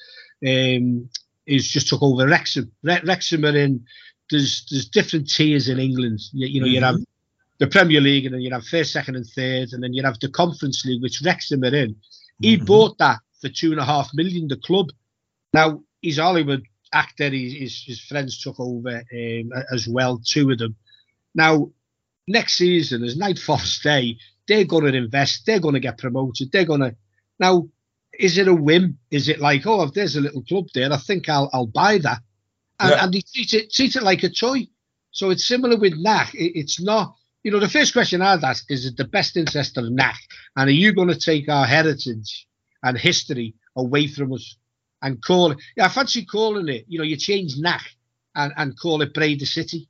um, who's just took over Wrexham. Re- Wrexham are in. There's there's different tiers in England. You, you know, mm-hmm. you have the Premier League, and then you have first, second, and third, and then you have the Conference League, which Wrexham are in. He mm-hmm. bought that for two and a half million. The club. Now he's Hollywood actor. His, his friends took over um, as well, two of them. Now next season, as Night Forest Day, they're going to invest, they're going to get promoted, they're going to. Now, is it a whim? Is it like, oh, if there's a little club there, I think I'll I'll buy that, and, yeah. and they treat it treat it like a toy. So it's similar with NAC. It, it's not. You know, the first question I'd ask is: Is it the best interest of NAC, and are you going to take our heritage and history away from us and call it? Yeah, I fancy calling it. You know, you change NAC and and call it Breda City.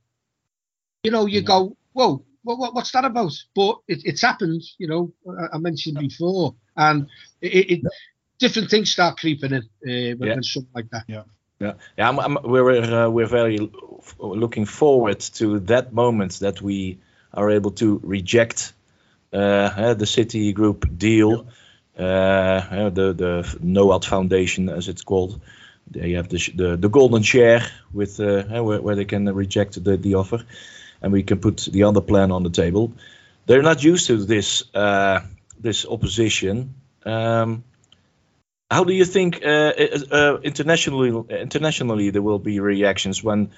You know, you yeah. go whoa, what, what, what's that about? But it, it's happened, you know, I, I mentioned before, and it, it, different things start creeping in uh, when, yeah. something like that. Yeah. Yeah, yeah. I'm, I'm, we're uh, we're very looking forward to that moment that we are able to reject uh, the City Group deal, uh, the the NOAD Foundation as it's called. They have the the, the golden share with uh, where, where they can reject the, the offer and we can put the other plan on the table. They're not used to this uh, this opposition. Um, how do you think uh, uh, internationally internationally there will be reactions when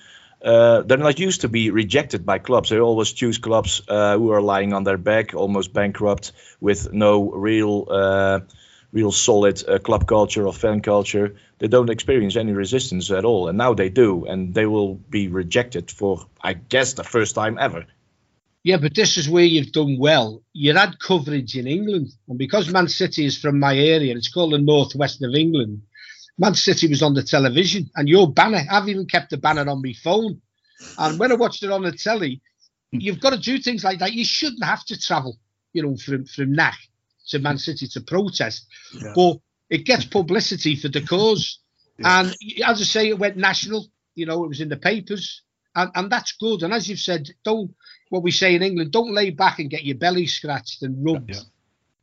uh, they're not used to be rejected by clubs? They always choose clubs uh, who are lying on their back, almost bankrupt, with no real uh, real solid uh, club culture or fan culture, they don't experience any resistance at all. And now they do, and they will be rejected for, I guess, the first time ever. Yeah, but this is where you've done well. You had coverage in England, and because Man City is from my area, it's called the northwest of England. Man City was on the television, and your banner. I've even kept the banner on my phone, and when I watched it on the telly, you've got to do things like that. You shouldn't have to travel, you know, from from NAC to Man City to protest, yeah. but it gets publicity for the cause. Yeah. And as I say, it went national. You know, it was in the papers, and, and that's good. And as you've said, don't what we say in England, don't lay back and get your belly scratched and rubbed. Yeah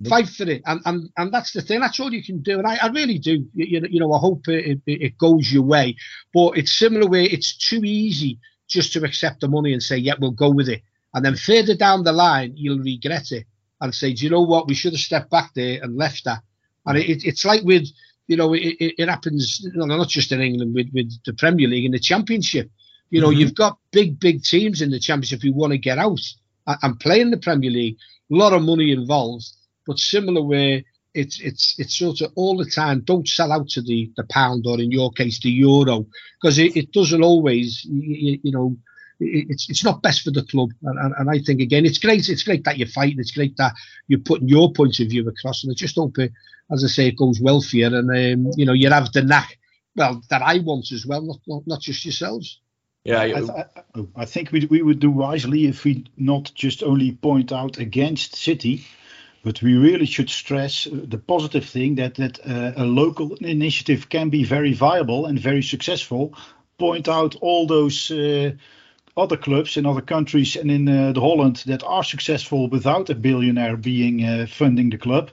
fight for it, and, and and that's the thing. That's all you can do, and I, I really do. You, you know, I hope it, it, it goes your way. But it's similar way. it's too easy just to accept the money and say, yeah, we'll go with it, and then further down the line you'll regret it and say, do you know what? We should have stepped back there and left that. And it, it's like with you know, it, it happens you know, not just in England with with the Premier League and the Championship. You know, mm-hmm. you've got big big teams in the Championship who want to get out and play in the Premier League. A lot of money involved but similar way, it's it's it's sort of all the time. Don't sell out to the the pound or in your case the euro because it, it doesn't always you, you know it's it's not best for the club. And, and, and, I think again, it's great. It's great that you're fighting. It's great that you're putting your point of view across. And I just hope, it, as I say, it goes well for you. And um, you know, you have the knack, well, that I want as well, not not, not just yourselves. Yeah, I, I, I, think we we would do wisely if we not just only point out against City, but we really should stress the positive thing that that uh, a local initiative can be very viable and very successful. Point out all those uh, other clubs in other countries and in uh, the Holland that are successful without a billionaire being uh, funding the club,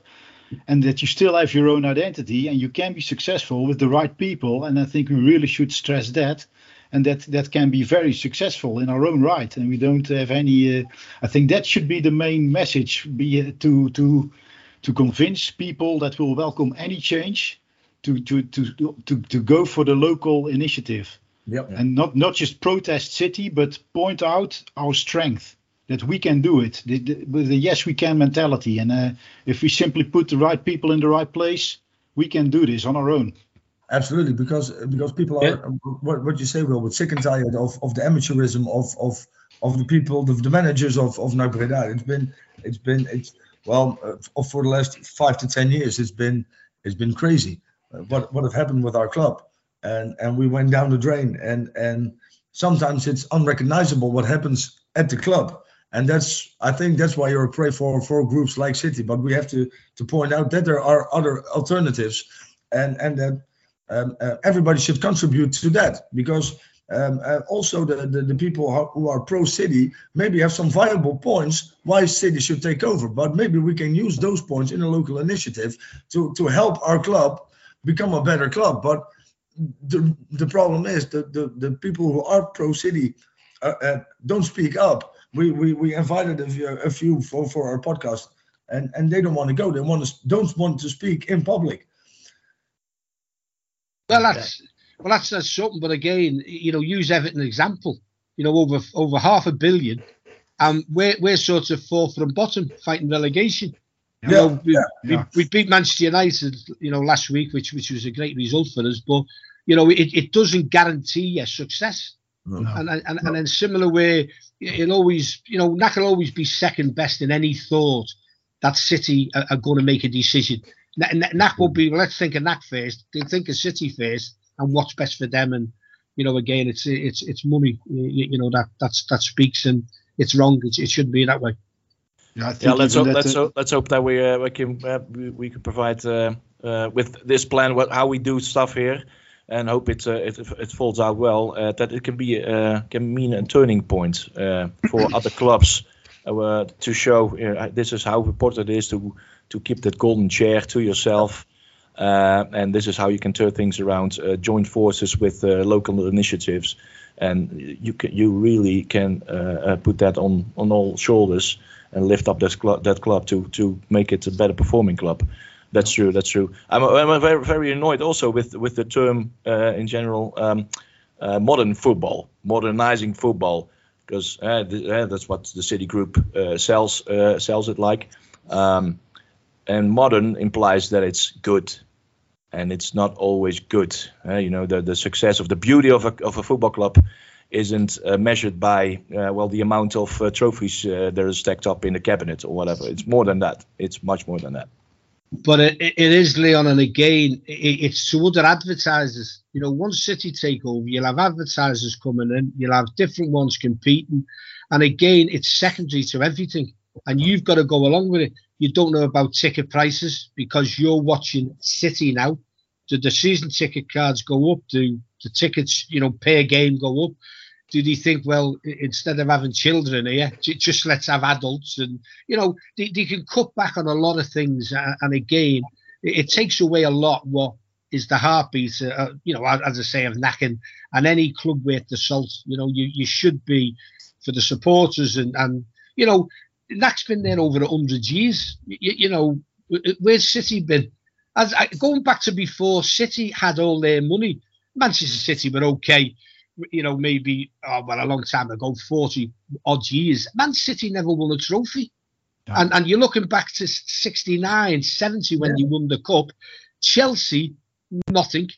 and that you still have your own identity and you can be successful with the right people. And I think we really should stress that and that that can be very successful in our own right and we don't have any uh, i think that should be the main message be to to to convince people that will welcome any change to to to to, to go for the local initiative yep. and not not just protest city but point out our strength that we can do it the, the, with the yes we can mentality and uh, if we simply put the right people in the right place we can do this on our own Absolutely, because because people are yeah. what, what you say, Will, but sick and tired of, of the amateurism of of of the people, the, the managers of of NAC Breda. It's been it's been it's well uh, for the last five to ten years. It's been it's been crazy. Uh, what what have happened with our club, and and we went down the drain, and and sometimes it's unrecognizable what happens at the club. And that's, I think, that's why you're a for for groups like City. But we have to to point out that there are other alternatives, and and that um, uh, everybody should contribute to that because um, uh, also the, the, the, people who are pro city maybe have some viable points why city should take over but maybe we can use those points in a local initiative to, to help our club become a better club but the, the problem is that the, the people who are pro city uh, uh, don't speak up we, we, we invited a few, a few for, for our podcast and, and they don't want to go they want to don't want to speak in public well, that's well, that's, that's something. But again, you know, use Everton example. You know, over over half a billion, and we're we're sort of fourth from bottom, fighting relegation. You yeah, we, yeah, we, we, beat Manchester United, you know, last week, which which was a great result for us. But you know, it, it doesn't guarantee your success. No. And and, no. and in similar way, it'll always, you know, NAC will always be second best in any thought that City are, are going to make a decision. NAC will be. Let's think of NAC first. They think of City first, and what's best for them. And you know, again, it's it's it's money. You, you know that that's that speaks, and it's wrong. It, it shouldn't be that way. Yeah, yeah let's hope, let's hope, let's hope that we uh, we can uh, we, we can provide uh, uh, with this plan what how we do stuff here, and hope it uh, it, it falls out well. Uh, that it can be uh, can mean a turning point uh, for other clubs uh, to show uh, this is how important it is to to keep that golden chair to yourself. Uh, and this is how you can turn things around. Uh, join forces with uh, local initiatives, and you can you really can uh, uh, put that on on all shoulders and lift up that club that club to to make it a better performing club. That's true. That's true. I'm, I'm very very annoyed also with with the term uh, in general um, modern football, modernizing football, because that's what the City Group sells sells it like. Um, and modern implies that it's good and it's not always good uh, you know the, the success of the beauty of a, of a football club isn't uh, measured by uh, well the amount of uh, trophies uh, that are stacked up in the cabinet or whatever it's more than that it's much more than that but it, it is leon and again it, it's to other advertisers you know once city take over you'll have advertisers coming in you'll have different ones competing And again, it's secondary to everything, and you've got to go along with it. You don't know about ticket prices because you're watching City now. Do the season ticket cards go up? Do the tickets, you know, per game go up? Do they think, well, instead of having children here, just let's have adults? And, you know, they, they can cut back on a lot of things. And again, it, it takes away a lot what is the heartbeat, uh, you know, as I say, of Nacken and any club worth the salt. You know, you, you should be for the supporters and, and you know, NAC's been there over 100 years. You, you know, where's City been? As I, going back to before, City had all their money. Manchester City were okay, you know, maybe, oh, well, a long time ago, 40 odd years. Man City never won a trophy. And, and you're looking back to 69, 70 when yeah. they won the cup. Chelsea, nothing.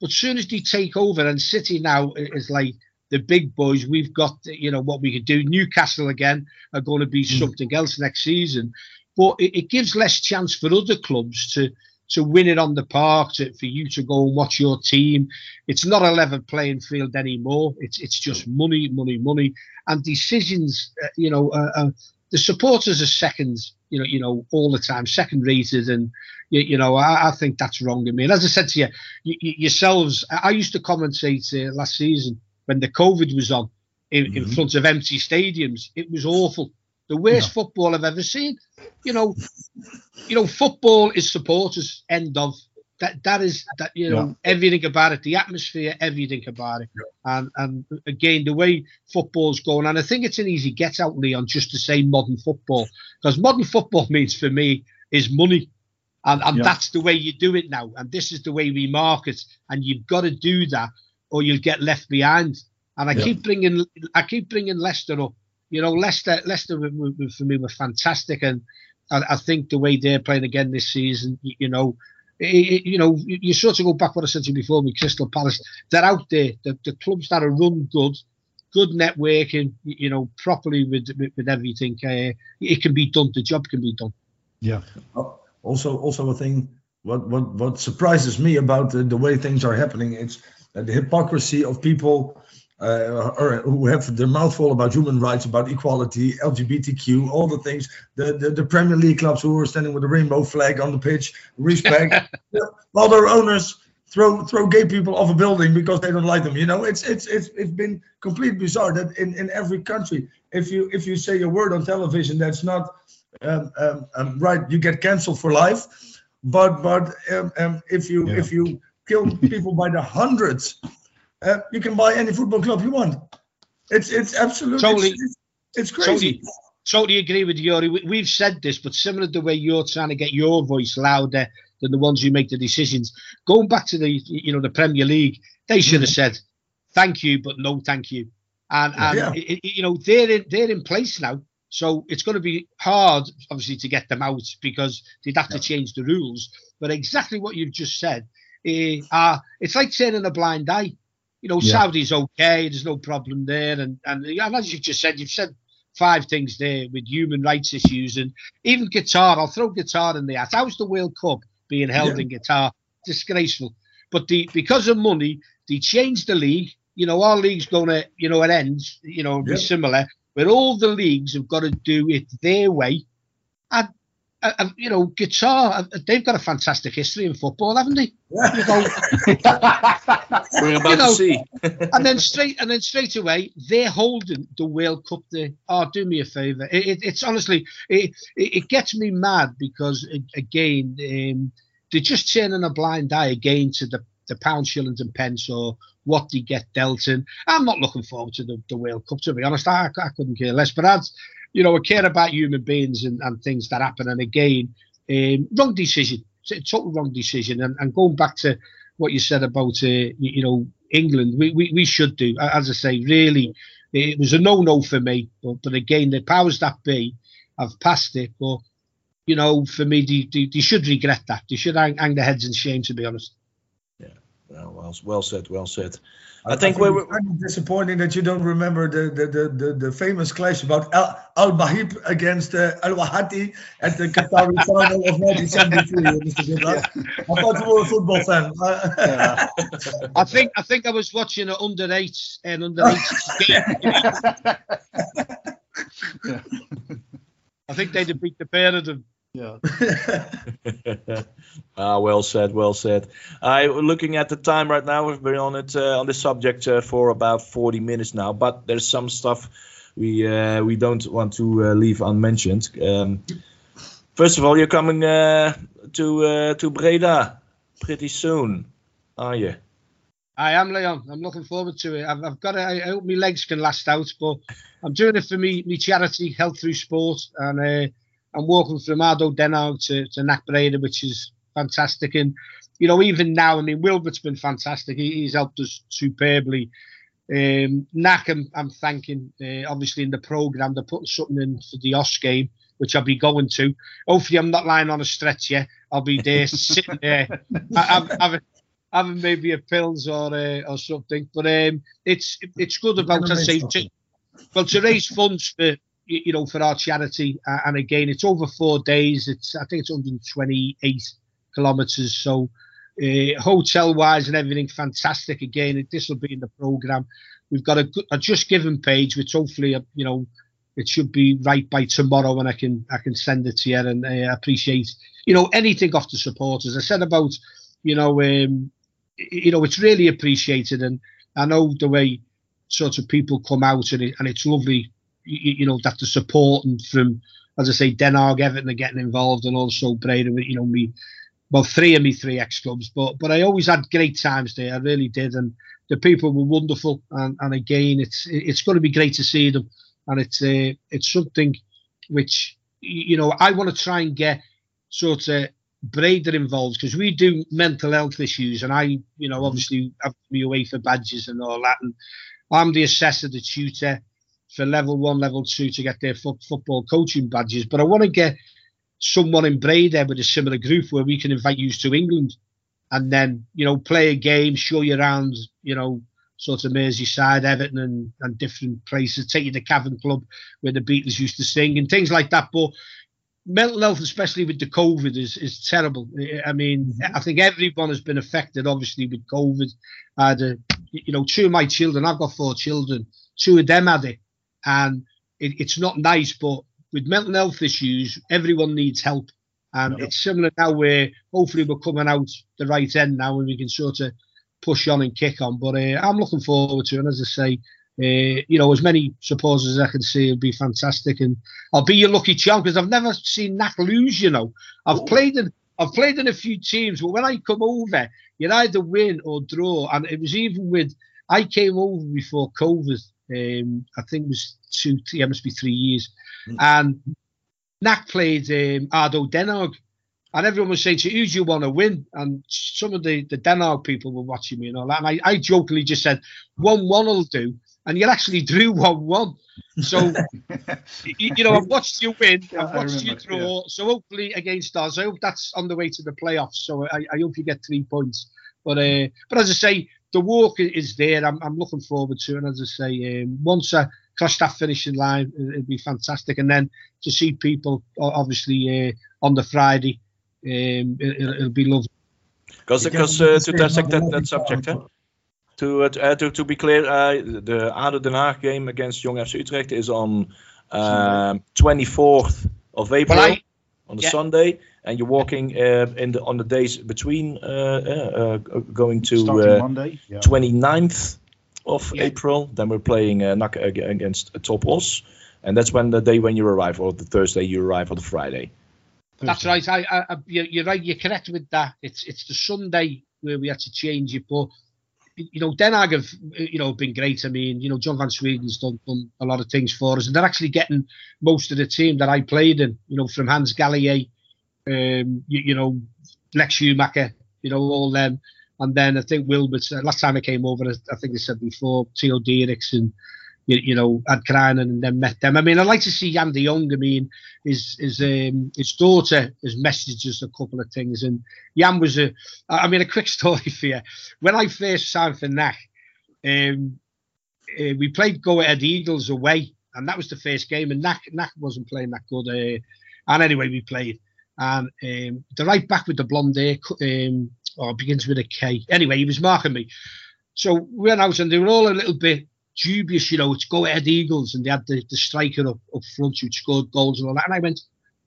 But soon as they take over, and City now is like the big boys, we've got, you know, what we could do. Newcastle again are going to be mm. something else next season. But it, it, gives less chance for other clubs to to win it on the park, to, for you to go and watch your team. It's not a level playing field anymore. It's it's just money, money, money, and decisions. Uh, you know, uh, uh, the supporters are second. you know, you know, all the time, second rated, and you, you know, I, I, think that's wrong. I mean, as I said to you, you, you yourselves, I used to commentate uh, last season when the COVID was on in, mm-hmm. in, front of empty stadiums. It was awful, the worst yeah. football I've ever seen. You know, you know, football is supporters. End of that that is that you know yeah. everything about it, the atmosphere, everything about it, yeah. and and again the way football's going, and I think it's an easy get out, Leon, just to say modern football because modern football means for me is money. And, and that's the way you do it now. And this is the way we market. And you've got to do that, or you'll get left behind. And I keep bringing, I keep bringing Leicester up. You know, Leicester, Leicester for me were fantastic, and I, I think the way they're playing again this season, you know, it, you know, you sort of go back what I said to you before with Crystal Palace. They're out there. The, the clubs that are run good, good networking, you know, properly with with, with everything. Uh, it can be done. The job can be done. Yeah. Also, also a thing. What what what surprises me about the, the way things are happening, it's the hypocrisy of people uh, or who have their mouth full about human rights, about equality, LGBTQ, all the things. The, the, the Premier League clubs who are standing with a rainbow flag on the pitch, respect, while their owners throw throw gay people off a building because they don't like them. You know, it's it's it's it's been completely bizarre that in, in every country, if you if you say a word on television that's not um, um, um, right, you get cancelled for life. But but um, um, if you yeah. if you kill people by the hundreds uh, you can buy any football club you want. It's it's absolutely totally, it's, it's crazy. Totally, totally agree with you, Yuri. We, have said this, but similar to the way you're trying to get your voice louder than the ones who make the decisions. Going back to the you know the Premier League, they should have mm-hmm. said thank you, but no thank you. And and yeah. it, you know they're in, they're in place now. So it's going to be hard, obviously, to get them out because they'd have to change the rules. But exactly what you've just said, uh, it's like turning a blind eye. You know, yeah. Saudi's okay. There's no problem there. And, and and as you've just said, you've said five things there with human rights issues and even Qatar. I'll throw Qatar in there. How's the World Cup being held yeah. in Qatar? Disgraceful. But the because of money, they changed the league. You know, our league's going to, you know, it ends, you know, yeah. be similar, but all the leagues have got to do it their way. And uh, you know, Qatar, they've got a fantastic history in football, haven't they? You know, We're about you know, to see. and then straight and then straight away, they're holding the World Cup there. Oh, do me a favour. It, it, it's honestly, it, it, gets me mad because again, um, they're just turning a blind eye again to the the pound, shillings, and pence, or what they get dealt in. I'm not looking forward to the, the World Cup, to be honest. I, I couldn't care less. But as you know, I care about human beings and, and things that happen. And again, um, wrong decision, total wrong decision. And, and going back to what you said about, uh, you, you, know, England, we, we, we should do, as I say, really, it was a no-no for me. But, but again, the powers that be have passed it. But, you know, for me, they, they, they should regret that. They should hang, hang their heads in shame, to be honest. Yeah, well, well, well said, well said. I, I think, think we're kind of disappointing that you don't remember the the, the, the, the famous clash about Al, Al Bahib against uh, Al Wahati at the Qatari final of 1973. Mr. Yeah. I thought you were a football fan. yeah. I think I think I was watching an under eight and under eight game. I think they'd have beat the pair of them. Yeah. ah, well said, well said. I looking at the time right now. We've been on it uh, on this subject uh, for about 40 minutes now, but there's some stuff we uh, we don't want to uh, leave unmentioned. Um, first of all, you're coming uh, to uh, to Breda pretty soon, are you? I am Leon. I'm looking forward to it. I've, I've got to, I hope my legs can last out, but I'm doing it for me, me charity, Health Through Sport, and I'm walking from ADO Den Haag to, to NAC Breda, which is fantastic. And, you know, even now, I mean, Wilbert's been fantastic. He, he's helped us superbly. Um, NAC, I'm, I'm thanking, uh, obviously, in the programme, they're putting something in for the Oss game, which I'll be going to. Hopefully, I'm not lying on a stretch yet. I'll be there sitting there, having, having maybe a pills or uh, or something. But um, it's it's good about to say, to, well, to raise funds for you know, for our charity. Uh, and again, it's over four days. It's I think it's 128 kilometers. So uh, hotel wise and everything fantastic. Again, this will be in the program. We've got a, a just given page, which hopefully uh, you know it should be right by tomorrow, and I can I can send it to you. And I uh, appreciate you know anything off the supporters. I said about you know um, you know it's really appreciated, and I know the way sort of people come out and, it, and it's lovely you, you know that the support and from as I say Den Haag, Everton are getting involved and also Breda you know me well three of me three ex clubs but but I always had great times there. I really did and the people were wonderful and, and again it's it's going to be great to see them and it's uh, it's something which you know I want to try and get sort of Breda involved because we do mental health issues and I you know obviously have me away for badges and all that and I'm the assessor the tutor for level one, level two to get their fo- football coaching badges. But I want to get someone in Breda with a similar group where we can invite you to England and then, you know, play a game, show you around, you know, sort of Merseyside, Everton and, and different places, take you to Cavern Club where the Beatles used to sing and things like that. But mental health, especially with the COVID, is, is terrible. I mean, mm-hmm. I think everyone has been affected, obviously, with COVID. I had a, you know, two of my children, I've got four children, two of them had it and it, it's not nice. But with mental health issues, everyone needs help, and it's similar now where hopefully we're coming out the right end now, and we can sort of push on and kick on. But uh, I'm looking forward to it. And as I say, uh, you know, as many supporters as I can see, it'll be fantastic. And I'll be your lucky charm because I've never seen NAC lose. You know, I've oh. played in I've played in a few teams, but when I come over, you either win or draw. And it was even with I came over before COVID um, I think it was two, yeah, must be three years. Mm. And NAC played um, ADO Den And everyone was saying, so who do you want to win? And some of the, the Den people were watching me and all that. And I, I jokingly just said, 1 1 will do. And you actually drew 1 1. So, you, you, know, I've watched you win, I've watched you draw. Yeah. So, hopefully, against us, I hope that's on the way to the playoffs. So, I, I hope you get three points. But, uh, but as I say, the walk is there. I'm, I'm looking forward to it. And as I say, um, once I cross that finishing line, it'll be fantastic. And then to see people, obviously, uh, on the Friday, um, it, will be lovely. Because because uh, to dissect that, that subject, huh? to, uh, to to be clear, uh, the ADO Den Haag game against Jong FC Utrecht is on um, 24th of April I, on the yeah. Sunday and you're walking uh, in the on the days between uh, uh, going to Monday, yeah. 29th of yeah. April. Then we're playing uh, NAC against TOP Oss, and that's when the day when you arrive, or the Thursday you arrive, or the Friday. That's right. I, I, you're right. You're correct with that. It's it's the Sunday where we had to change it, but you know, Den Haag have you know been great. I mean, you know, John Van Sweden's done, done a lot of things for us, and they're actually getting most of the team that I played in. You know, from Hans Gallier um, you, you, know, Lex Schoenmaker, you know, all them. And then I think Wilbert, uh, last time I came over, I think I said before, Theo Diericks and, you, you know, had Kreinen and then met them. I mean, I'd like to see Jan de Jong. I mean, his his um, his daughter has messaged us a couple of things. And Jan was a, I mean, a quick story for you. When I first signed for NAC, um, uh, we played Go Ahead Eagles away. And that was the first game. And NAC, NAC wasn't playing that good. Uh, and anyway, we played and um, the right back with the blonde hair, um, or begins with a K. Anyway, he was marking me. So we went out and they were all a little bit dubious, you know, it's go ahead Eagles, and they had the, the striker up, up front who scored goals and all that. And I went,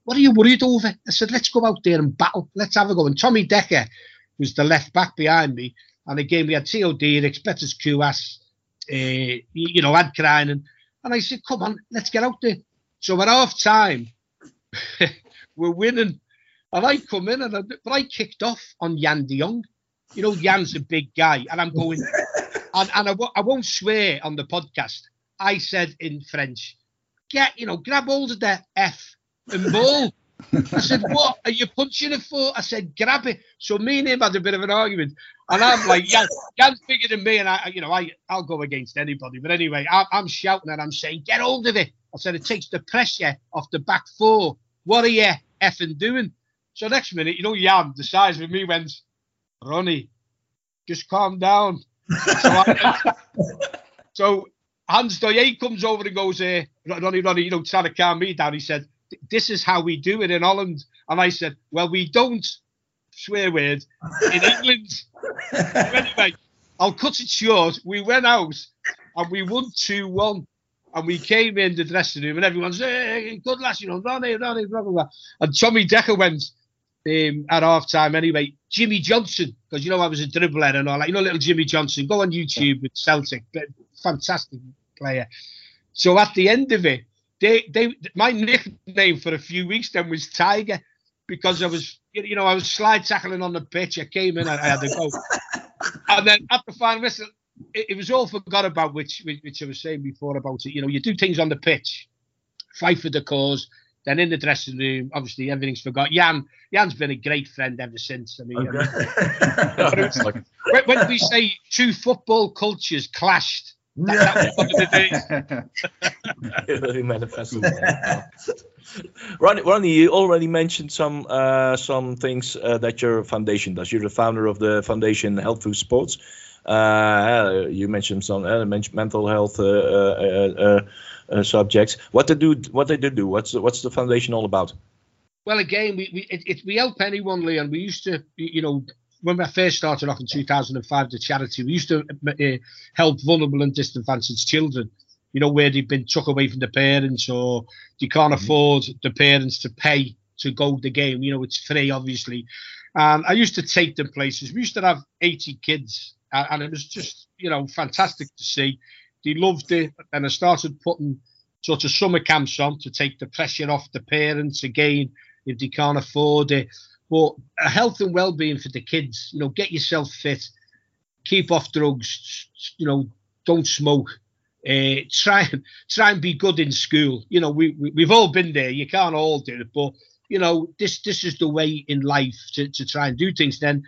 What are you worried over? I said, Let's go out there and battle. Let's have a go. And Tommy Decker was the left back behind me. And again, we had Diericks, Betters Kuas, uh, you know, Ad Kreinen. And I said, Come on, let's get out there. So at half time, we're winning. And I come in, and I, but I kicked off on Jan de Jong. You know, Jan's a big guy. And I'm going, and, and I w- I won't swear on the podcast. I said in French, get, you know, grab hold of the F and ball. I said, what are you punching it for? I said, grab it. So me and him had a bit of an argument. And I'm like, yeah, Jan's bigger than me. And I, you know, I, I'll go against anybody. But anyway, I, I'm shouting and I'm saying, get hold of it. I said, it takes the pressure off the back four. What are you effing doing? So next minute, you know, Jan, the size of me, went, Ronnie, just calm down. So, I, so Hans Doye comes over and goes, uh, Ronnie, Ronnie, you know, trying to calm me down. He said, this is how we do it in Holland. And I said, well, we don't swear word in England. anyway, I'll cut it short. We went out and we won 2 1. And we came in the dressing room and everyone's, hey, good lads, you know, Ronnie, Ronnie, blah, blah, blah. And Tommy Decker went um, at half time anyway. Jimmy Johnstone, because you know I was a dribbler and all that. You know, little Jimmy Johnstone. Go on YouTube with Celtic, fantastic player. So at the end of it, they they my nickname for a few weeks then was Tiger because I was you know I was slide tackling on the pitch. I came in, I, I had to go, and then at the final whistle, it, it, was all forgot about, which which I was saying before about it. You know, you do things on the pitch, fight for the cause. Then in the dressing room, obviously everything's forgot. Jan, Jan's been a great friend ever since. I mean, okay. I mean when, when we say two football cultures clashed, that, it really manifested. Ronnie, Ronnie, you already mentioned some uh, some things uh, that your foundation does. You're the founder of the foundation Health Through Sports. Uh, you mentioned some uh, mental health uh, uh, uh, subjects. What they do? What they do? What's the, what's the foundation all about? Well, again, we we it, it, we help anyone, Leon. We used to, you know, when I first started off in 2005, the charity, we used to uh, help vulnerable and disadvantaged children, you know, where they've been took away from the parents or they can't mm-hmm. afford the parents to pay to go the game. You know, it's free, obviously. And I used to take them places. We used to have 80 kids, and it was just, you know, fantastic to see. They loved it. And I started putting sort of summer camps on to take the pressure off the parents again if they can't afford it. But a health and well-being for the kids, you know, get yourself fit, keep off drugs, you know, don't smoke. Uh, try and try and be good in school. You know, we, we we've all been there. You can't all do it, but you know, this this is the way in life to, to try and do things. Then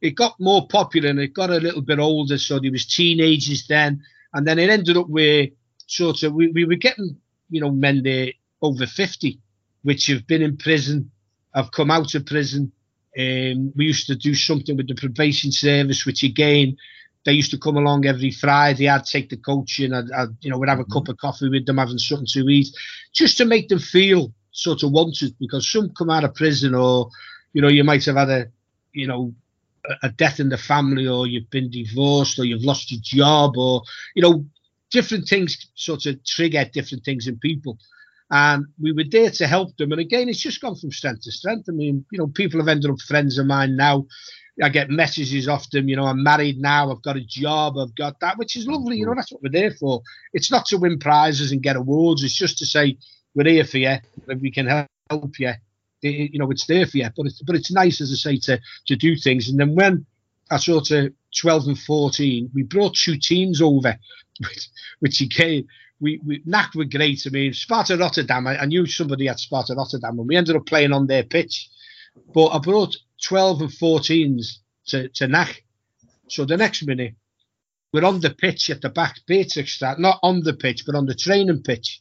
it got more popular and it got a little bit older. So there was teenagers then, and then it ended up where sort of we, we were getting you know men there over fifty, which have been in prison I've come out of prison. Um, we used to do something with the probation service, which again, they used to come along every Friday. I'd take the coaching. I'd, I'd you know, would have a cup of coffee with them, having something to eat, just to make them feel sort of wanted. Because some come out of prison, or you know, you might have had a, you know, a death in the family, or you've been divorced, or you've lost your job, or you know, different things sort of trigger different things in people and we were there to help them. And again, it's just gone from strength to strength. I mean, you know, people have ended up friends of mine now. I get messages off them, you know, I'm married now, I've got a job, I've got that, which is lovely. You know, that's what we're there for. It's not to win prizes and get awards, it's just to say, we're here for you, we can help you. You know, it's there for you. But it's, but it's nice, as I say, to, to do things. And then when I sort of 12 and 14, we brought two teams over, which, which again, we, we NAC were great. I mean, Sparta Rotterdam, I, I, knew somebody at Sparta Rotterdam, and we ended up playing on their pitch. But I brought 12 and 14s to, to NAC. So the next minute, we're on the pitch at the back, Beatrixstraat, not on the pitch, but on the training pitch.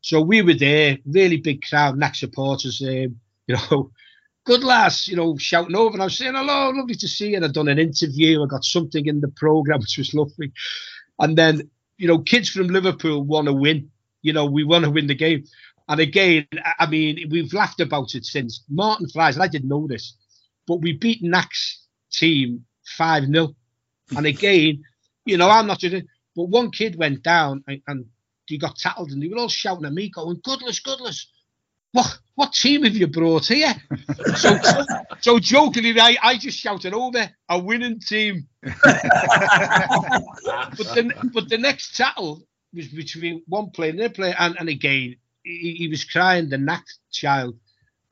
So we were there, really big crowd, NAC supporters, um, you know, good lads, you know, shouting over. And I was saying, hello, lovely to see you. And I'd done an interview, I got something in the programme, which was lovely. And then you know, kids from Liverpool want to win. You know, we want to win the game. And again, I mean, we've laughed about it since Martin Flies, and I didn't know this, but we beat NAC's team 5 0. And again, you know, I'm not just, But one kid went down and, and he got tackled, and they were all shouting at me, going, "Goodlass, Goodlass." What, what team have you brought here? so, so, so jokingly, I, I just shouted oh, over a winning team. but the but the next tackle was between one player and another player, and, and again he, he was crying, the NAC child,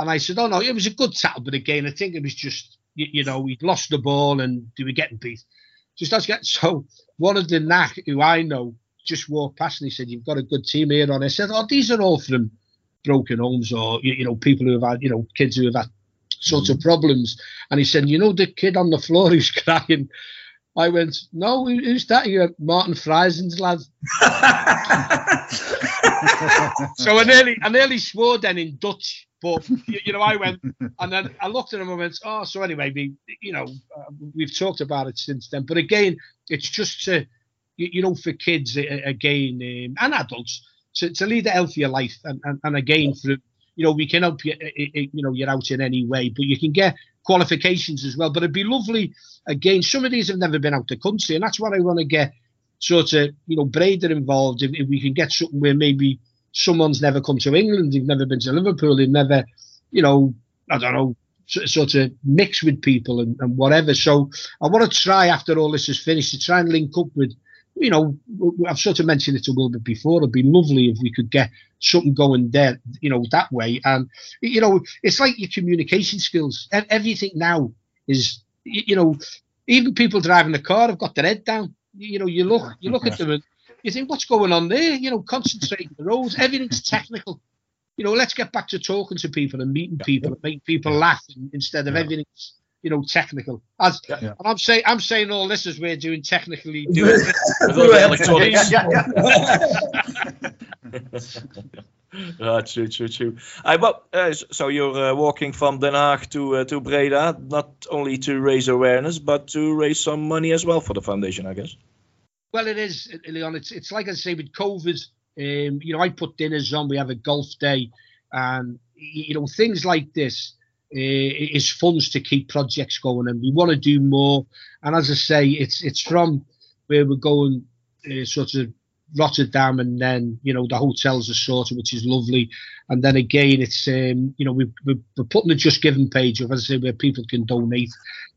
and I said, "Oh no, it was a good tackle, but again, I think it was just you, you know he'd lost the ball and they were getting beat." Just as get so one of the NAC who I know just walked past and he said, "You've got a good team here on." I said, "Oh, these are all from broken homes or you, you know people who have had you know kids who have had sorts of problems." And he said, "You know the kid on the floor who's crying." I went, "No, who- who's that?" Went, "Martin Friesen's lad." so I nearly, I nearly swore then in Dutch, but you, you know, I went and then I looked at him and went, "Oh, so anyway, we, you know, uh, we've talked about it since then." But again, it's just to, you, you know, for kids uh, again um, and adults to, to lead a healthier life, and, and, and again, through you know, we can help you, you know, you're out in any way, but you can get qualifications as well. But it'd be lovely. Again, some of these have never been out the country, and that's what I want to get sort of, you know, Breda involved. If, if we can get something where maybe someone's never come to England, they've never been to Liverpool, they've never, you know, I don't know, sort of mix with people and, and whatever. So I want to try after all this is finished to try and link up with, you know, I've sort of mentioned it a little bit before. It'd be lovely if we could get something going there, you know, that way. And you know, it's like your communication skills. Everything now is, you know, even people driving a car have got their head down. You know, you look, you look at them and you think, what's going on there? You know, concentrate on the roads. Everything's technical. You know, let's get back to talking to people and meeting people and make people laugh instead of everything's, you know, technical. As Yeah. Yeah. and I'm saying, I'm saying all this as we're doing technically doing. With all the electronics. yeah, yeah. Ah, true, true, true. I, but, uh, so you're uh, walking from Den Haag to uh, to Breda, not only to raise awareness, but to raise some money as well for the foundation, I guess. Well, it is, Leon. It's it's like I say with COVID. Um, you know, I put dinners on. We have a golf day, and you know things like this uh, is funds to keep projects going, and we want to do more. And as I say, it's it's from where we're going, uh, sort of Rotterdam, and then you know the hotels are sorted, which is lovely. And then again, it's um, you know we, we we're putting the Just Giving page up, as I say, where people can donate.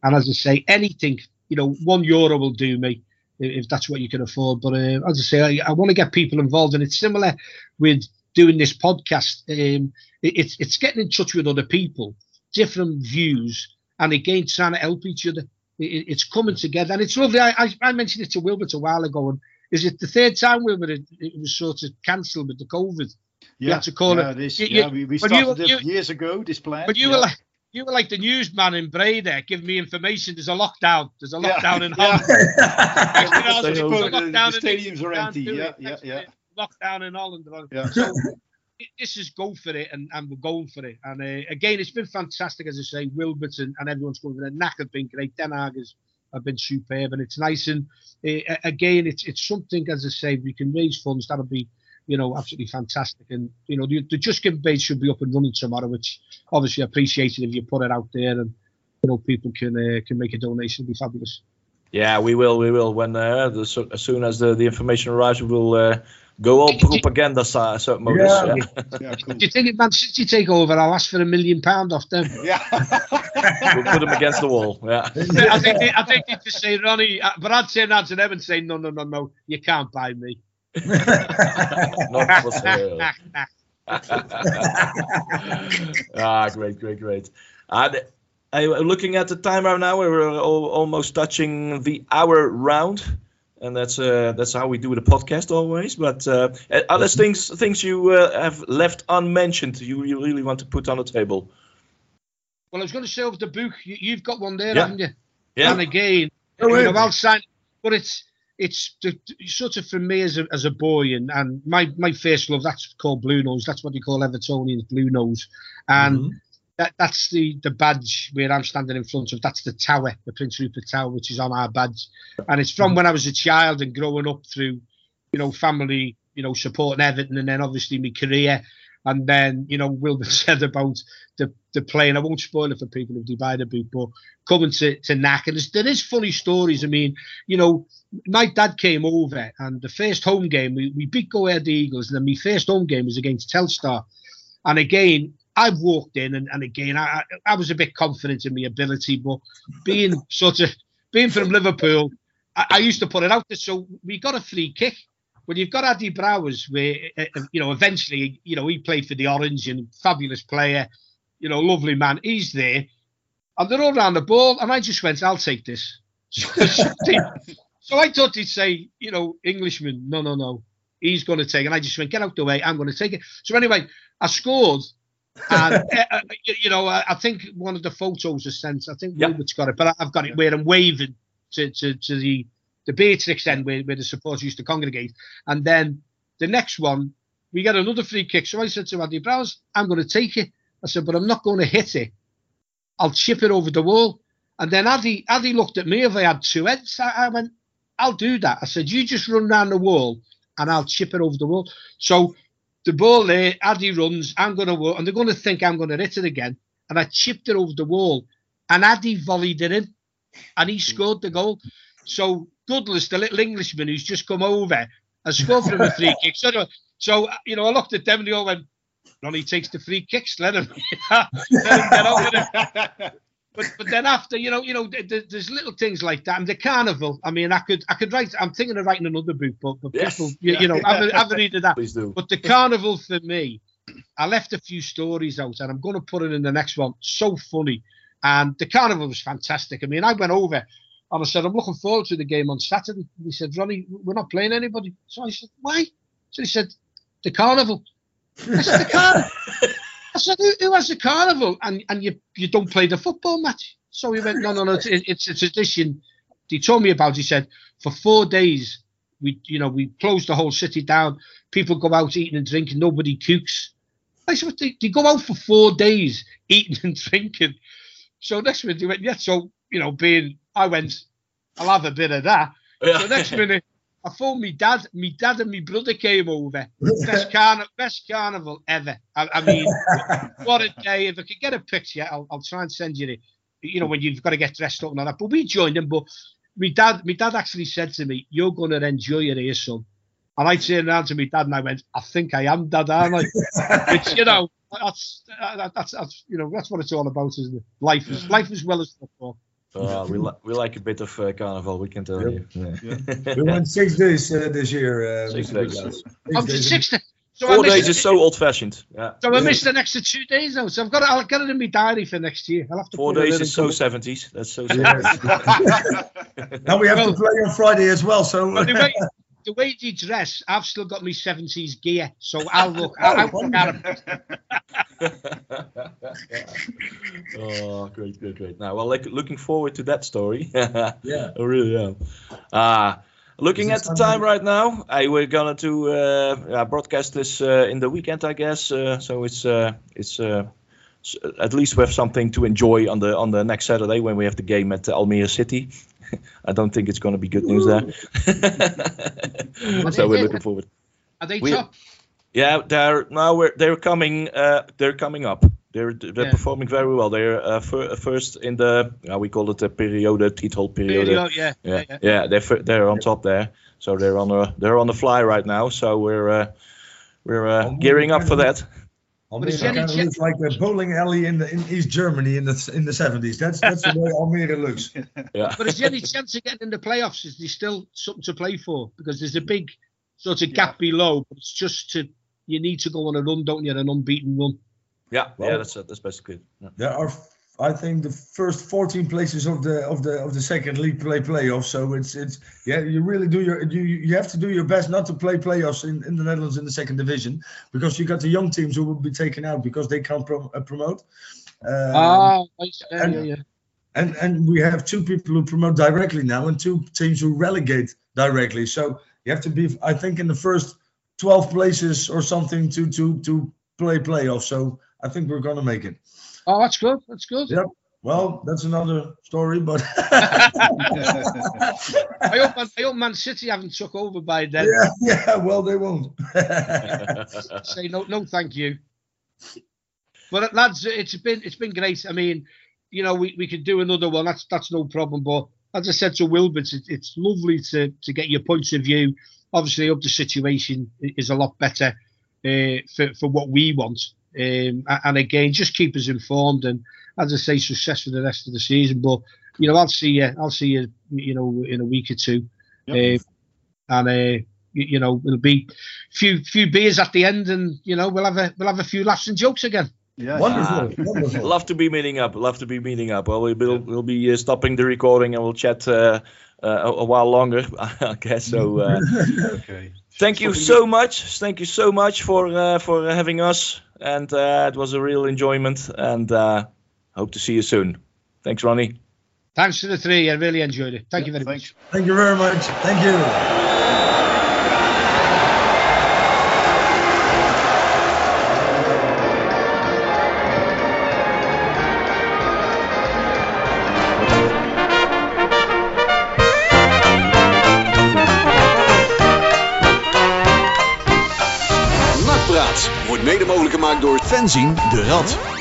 And as I say, anything, you know, one euro will do me if if that's what you can afford. But uh, as I say, I, I want to get people involved, and it's similar with doing this podcast. Um, it, it's it's getting in touch with other people, different views, and again trying to help each other. It, it- it's coming together, and it's lovely. I, I, I mentioned it to Wilbert a while ago, and is it the third time Wilbert it, it was sort of cancelled with the COVID? You Yeah, have to call yeah, it- This, you- you- yeah, we, we you- started it you- years ago. This plan. But you yeah. were like. You were like the newsman in Breda, giving me information. There's a lockdown. There's a Yeah, lockdown in. Holland. Yeah, the- the- the stadiums are empty. Yeah, yeah, yeah. Lockdown in Holland. Yeah. So this is go for it, and, and we're going for it. And uh, again, it's been fantastic, as I say. Wilbert and, everyone's going for it. NAC have been great. Den Haag has have been superb, and it's nice. And uh, again, it's it's something, as I say, we can raise funds. That'll be, you know, absolutely fantastic. And you know, the, the Just Give page should be up and running tomorrow, which obviously I appreciate it if you put it out there and you know people can uh, can make a donation. It'd be fabulous. Yeah, we will, we will. When uh, the, as soon as the, the information arrives, we will uh, go all propaganda si- so modus. Yeah. Yeah. Yeah, cool. Do you think if Man City take over, I'll ask for a million pound off them? Yeah. we'll put them against the wall. Yeah. I think they, I think they just say, Ronnie, uh, but I'd say around to them and say, no, no, no, no, you can't buy me. Not for sale. ah, great, great, great. And uh, looking at the time right now, we're almost touching the hour round, and that's uh, that's how we do the podcast always. But uh, are there things things you uh, have left unmentioned you, you really want to put on the table? well, I was going to say over the book, you, you've got one there, Yeah. haven't you? Yeah. And again, Oh, you know, yeah. I'll sign, but it's it's the, sort of for me as a, as a boy, and, and my, my first love, that's called Blue Nose. That's what they call Evertonians, Blue Nose. And Mm-hmm. That that's the the badge where I'm standing in front of. That's the tower, the Prince Rupert Tower, which is on our badge, and it's from mm-hmm. when I was a child and growing up through, you know, family, you know, supporting Everton, and then obviously my career. And then, you know, Wilbert said about the, the play, and I won't spoil it for people who've divided boot, but coming to, to NAC. And there's, there is funny stories. I mean, you know, my dad came over, and the first home game, we, we beat Go Ahead Eagles, and then my first home game was against Telstar. And again, I walked in, and, and again, I, I was a bit confident in my ability, but being sort of being from Liverpool, I, I used to put it out there. So we got a free kick. Well, you've got Addy Brouwers, where uh, you know eventually, you know he played for the Orange and fabulous player, you know, lovely man. He's there, and they're all around the ball, and I just went, "I'll take this." so I thought he'd say, you know, Englishman. No, no, no. He's going to take it. And I just went, get out the way. I'm going to take it. So anyway, I scored and uh, you know, I, I, think one of the photos is sent. I think yep. Wilbert's got it, but I've got it where I'm waving to, to, to the the Beatrix end where, where the supporters used to congregate. And then the next one, we get another free kick. So I said to Andy Brouwers, I'm going to take it. I said, but I'm not going to hit it. I'll chip it over the wall. And then Addy, Addy looked at me if I had two heads. I, I went, I'll do that. I said, you just run around the wall and I'll chip it over the wall. So the ball there, Addy runs, I'm going to and they're going to think I'm going to hit it again. And I chipped it over the wall, and Addy volleyed it in, and he hmm. scored the goal. So Goodlass, the little Englishman who's just come over, has scored from a free kick. So, so you know, I looked at them and they all went, Ronnie takes the free kicks, let him, let him get on with it. But but then after, you know, you know, there's little things like that. And the carnival. I mean, I could I could write. I'm thinking of writing another book, but, but yes. people, you, you know, have, have a read of that. Please do. But the carnival for me, I left a few stories out, and I'm going to put it in the next one. So funny, and the carnival was fantastic. I mean, I went over. And I said, I'm looking forward to the game on Saturday. He said, Ronnie, we're not playing anybody. So I said, why? So he said, the carnival. I said, the carnival. I said, who, who, has a carnival and, and you, you don't play the football match? So he went, no, no, no, it's, it's a tradition. He told me about. He said for four days we, you know, we closed the whole city down. People go out eating and drinking. Nobody cooks. I said, they, they go out for four days eating and drinking. So next minute he went, yeah. So you know, being I went, I'll have a bit of that. Yeah. So next minute I phoned me dad. Me dad and me brother came over. Best, carn- best carnival ever. I, I, mean, what a day! If I could get a picture, I'll, I'll try and send you. You know, when you've got to get dressed up and all that. But we joined them. But my dad, my dad actually said to me, "You're going to enjoy it here, son." And I turned around to my dad and I went, "I think I am, dad, aren't I?" it's you know, that's, that's that's you know that's what it's all about, isn't it? Life is life as well as football. Uh, we, li- we like a bit of uh, carnival, we can tell yep. you. Yeah. Yeah. we went six days uh, this year. Uh, six days. Six oh, days. Six days. So Four days is so old fashioned. Yeah. So I missed the next two days now. So I've got it, I'll get it in my diary for next year. I'll have to Four days is so seventies. That's so. 70s. now we have well, to play on Friday as well. So well, the, way, the way you dress, I've still got my seventies gear. So I'll look. I'll, I'll look at oh, great, great, great. Now, well, like, looking forward to that story. yeah, I really am. Uh, looking at the time right now, I we're gonna to uh, broadcast this uh, in the weekend, I guess. Uh, so it's uh, it's uh, at least we have something to enjoy on the on the next Saturday when we have the game at Almere City. I don't think it's going to be good news there. so we're looking forward. Are they we, top? Yeah, they're now we're, they're coming. Uh, they're coming up. They're they're yeah. performing very well. They're uh, fir- first in the uh, we call it the periode title period. Yeah, yeah, yeah, yeah. yeah they're they're on top there. So they're on a they're on the fly right now. So we're uh, we're uh, gearing up for that. Almere kind of looks like a bowling alley in the in East Germany in the in the seventies. That's that's the way Almere looks. Yeah. But is there any chance of getting in the playoffs? Is there still something to play for? Because there's a big sort of gap yeah. below, but it's just to you need to go on a run, don't you? An unbeaten run. Yeah, well, yeah, that's that's basically. Yeah. There are, I think, the first 14 places of the of the of the second league play playoffs. So it's it's yeah, you really do your you you have to do your best not to play playoffs in, in the Netherlands in the second division because you got the young teams who will be taken out because they can't pro, uh, promote. Um, ah, yeah, and, yeah, yeah. And and we have two people who promote directly now and two teams who relegate directly. So you have to be, I think, in the first 12 places or something to to to play playoffs. So I think we're gonna make it. Oh, that's good. That's good. Yep. Well, that's another story, but I hope Man, I hope Man City haven't took over by then. Yeah, yeah. Well, they won't. Say no, no, thank you. But lads, it's been it's been great. I mean, you know, we, we could do another one. That's that's no problem. But as I said to Wilbert, it's, it's lovely to to get your points of view. Obviously, up the situation is a lot better uh, for for what we want. Um, and again, just keep us informed. And as I say, success for the rest of the season. But you know, I'll see you. I'll see you. You know, in a week or two. Yep. Uh, and uh, you, you know, it'll be few few beers at the end, and you know, we'll have a we'll have a few laughs and jokes again. Yeah, Wonderful, Ah. wonderful. Love to be meeting up. Love to be meeting up. Well, we will we'll be uh, stopping the recording and we'll chat uh, uh, a, a while longer, I guess. So uh, Okay. Thank you so much. Thank you so much for uh, for having us, and uh, it was a real enjoyment. And uh, hope to see you soon. Thanks, Ronnie. Thanks to the three. I really enjoyed it. Thank you very Thanks. much. Thank you very much. Thank you. zien de Rad.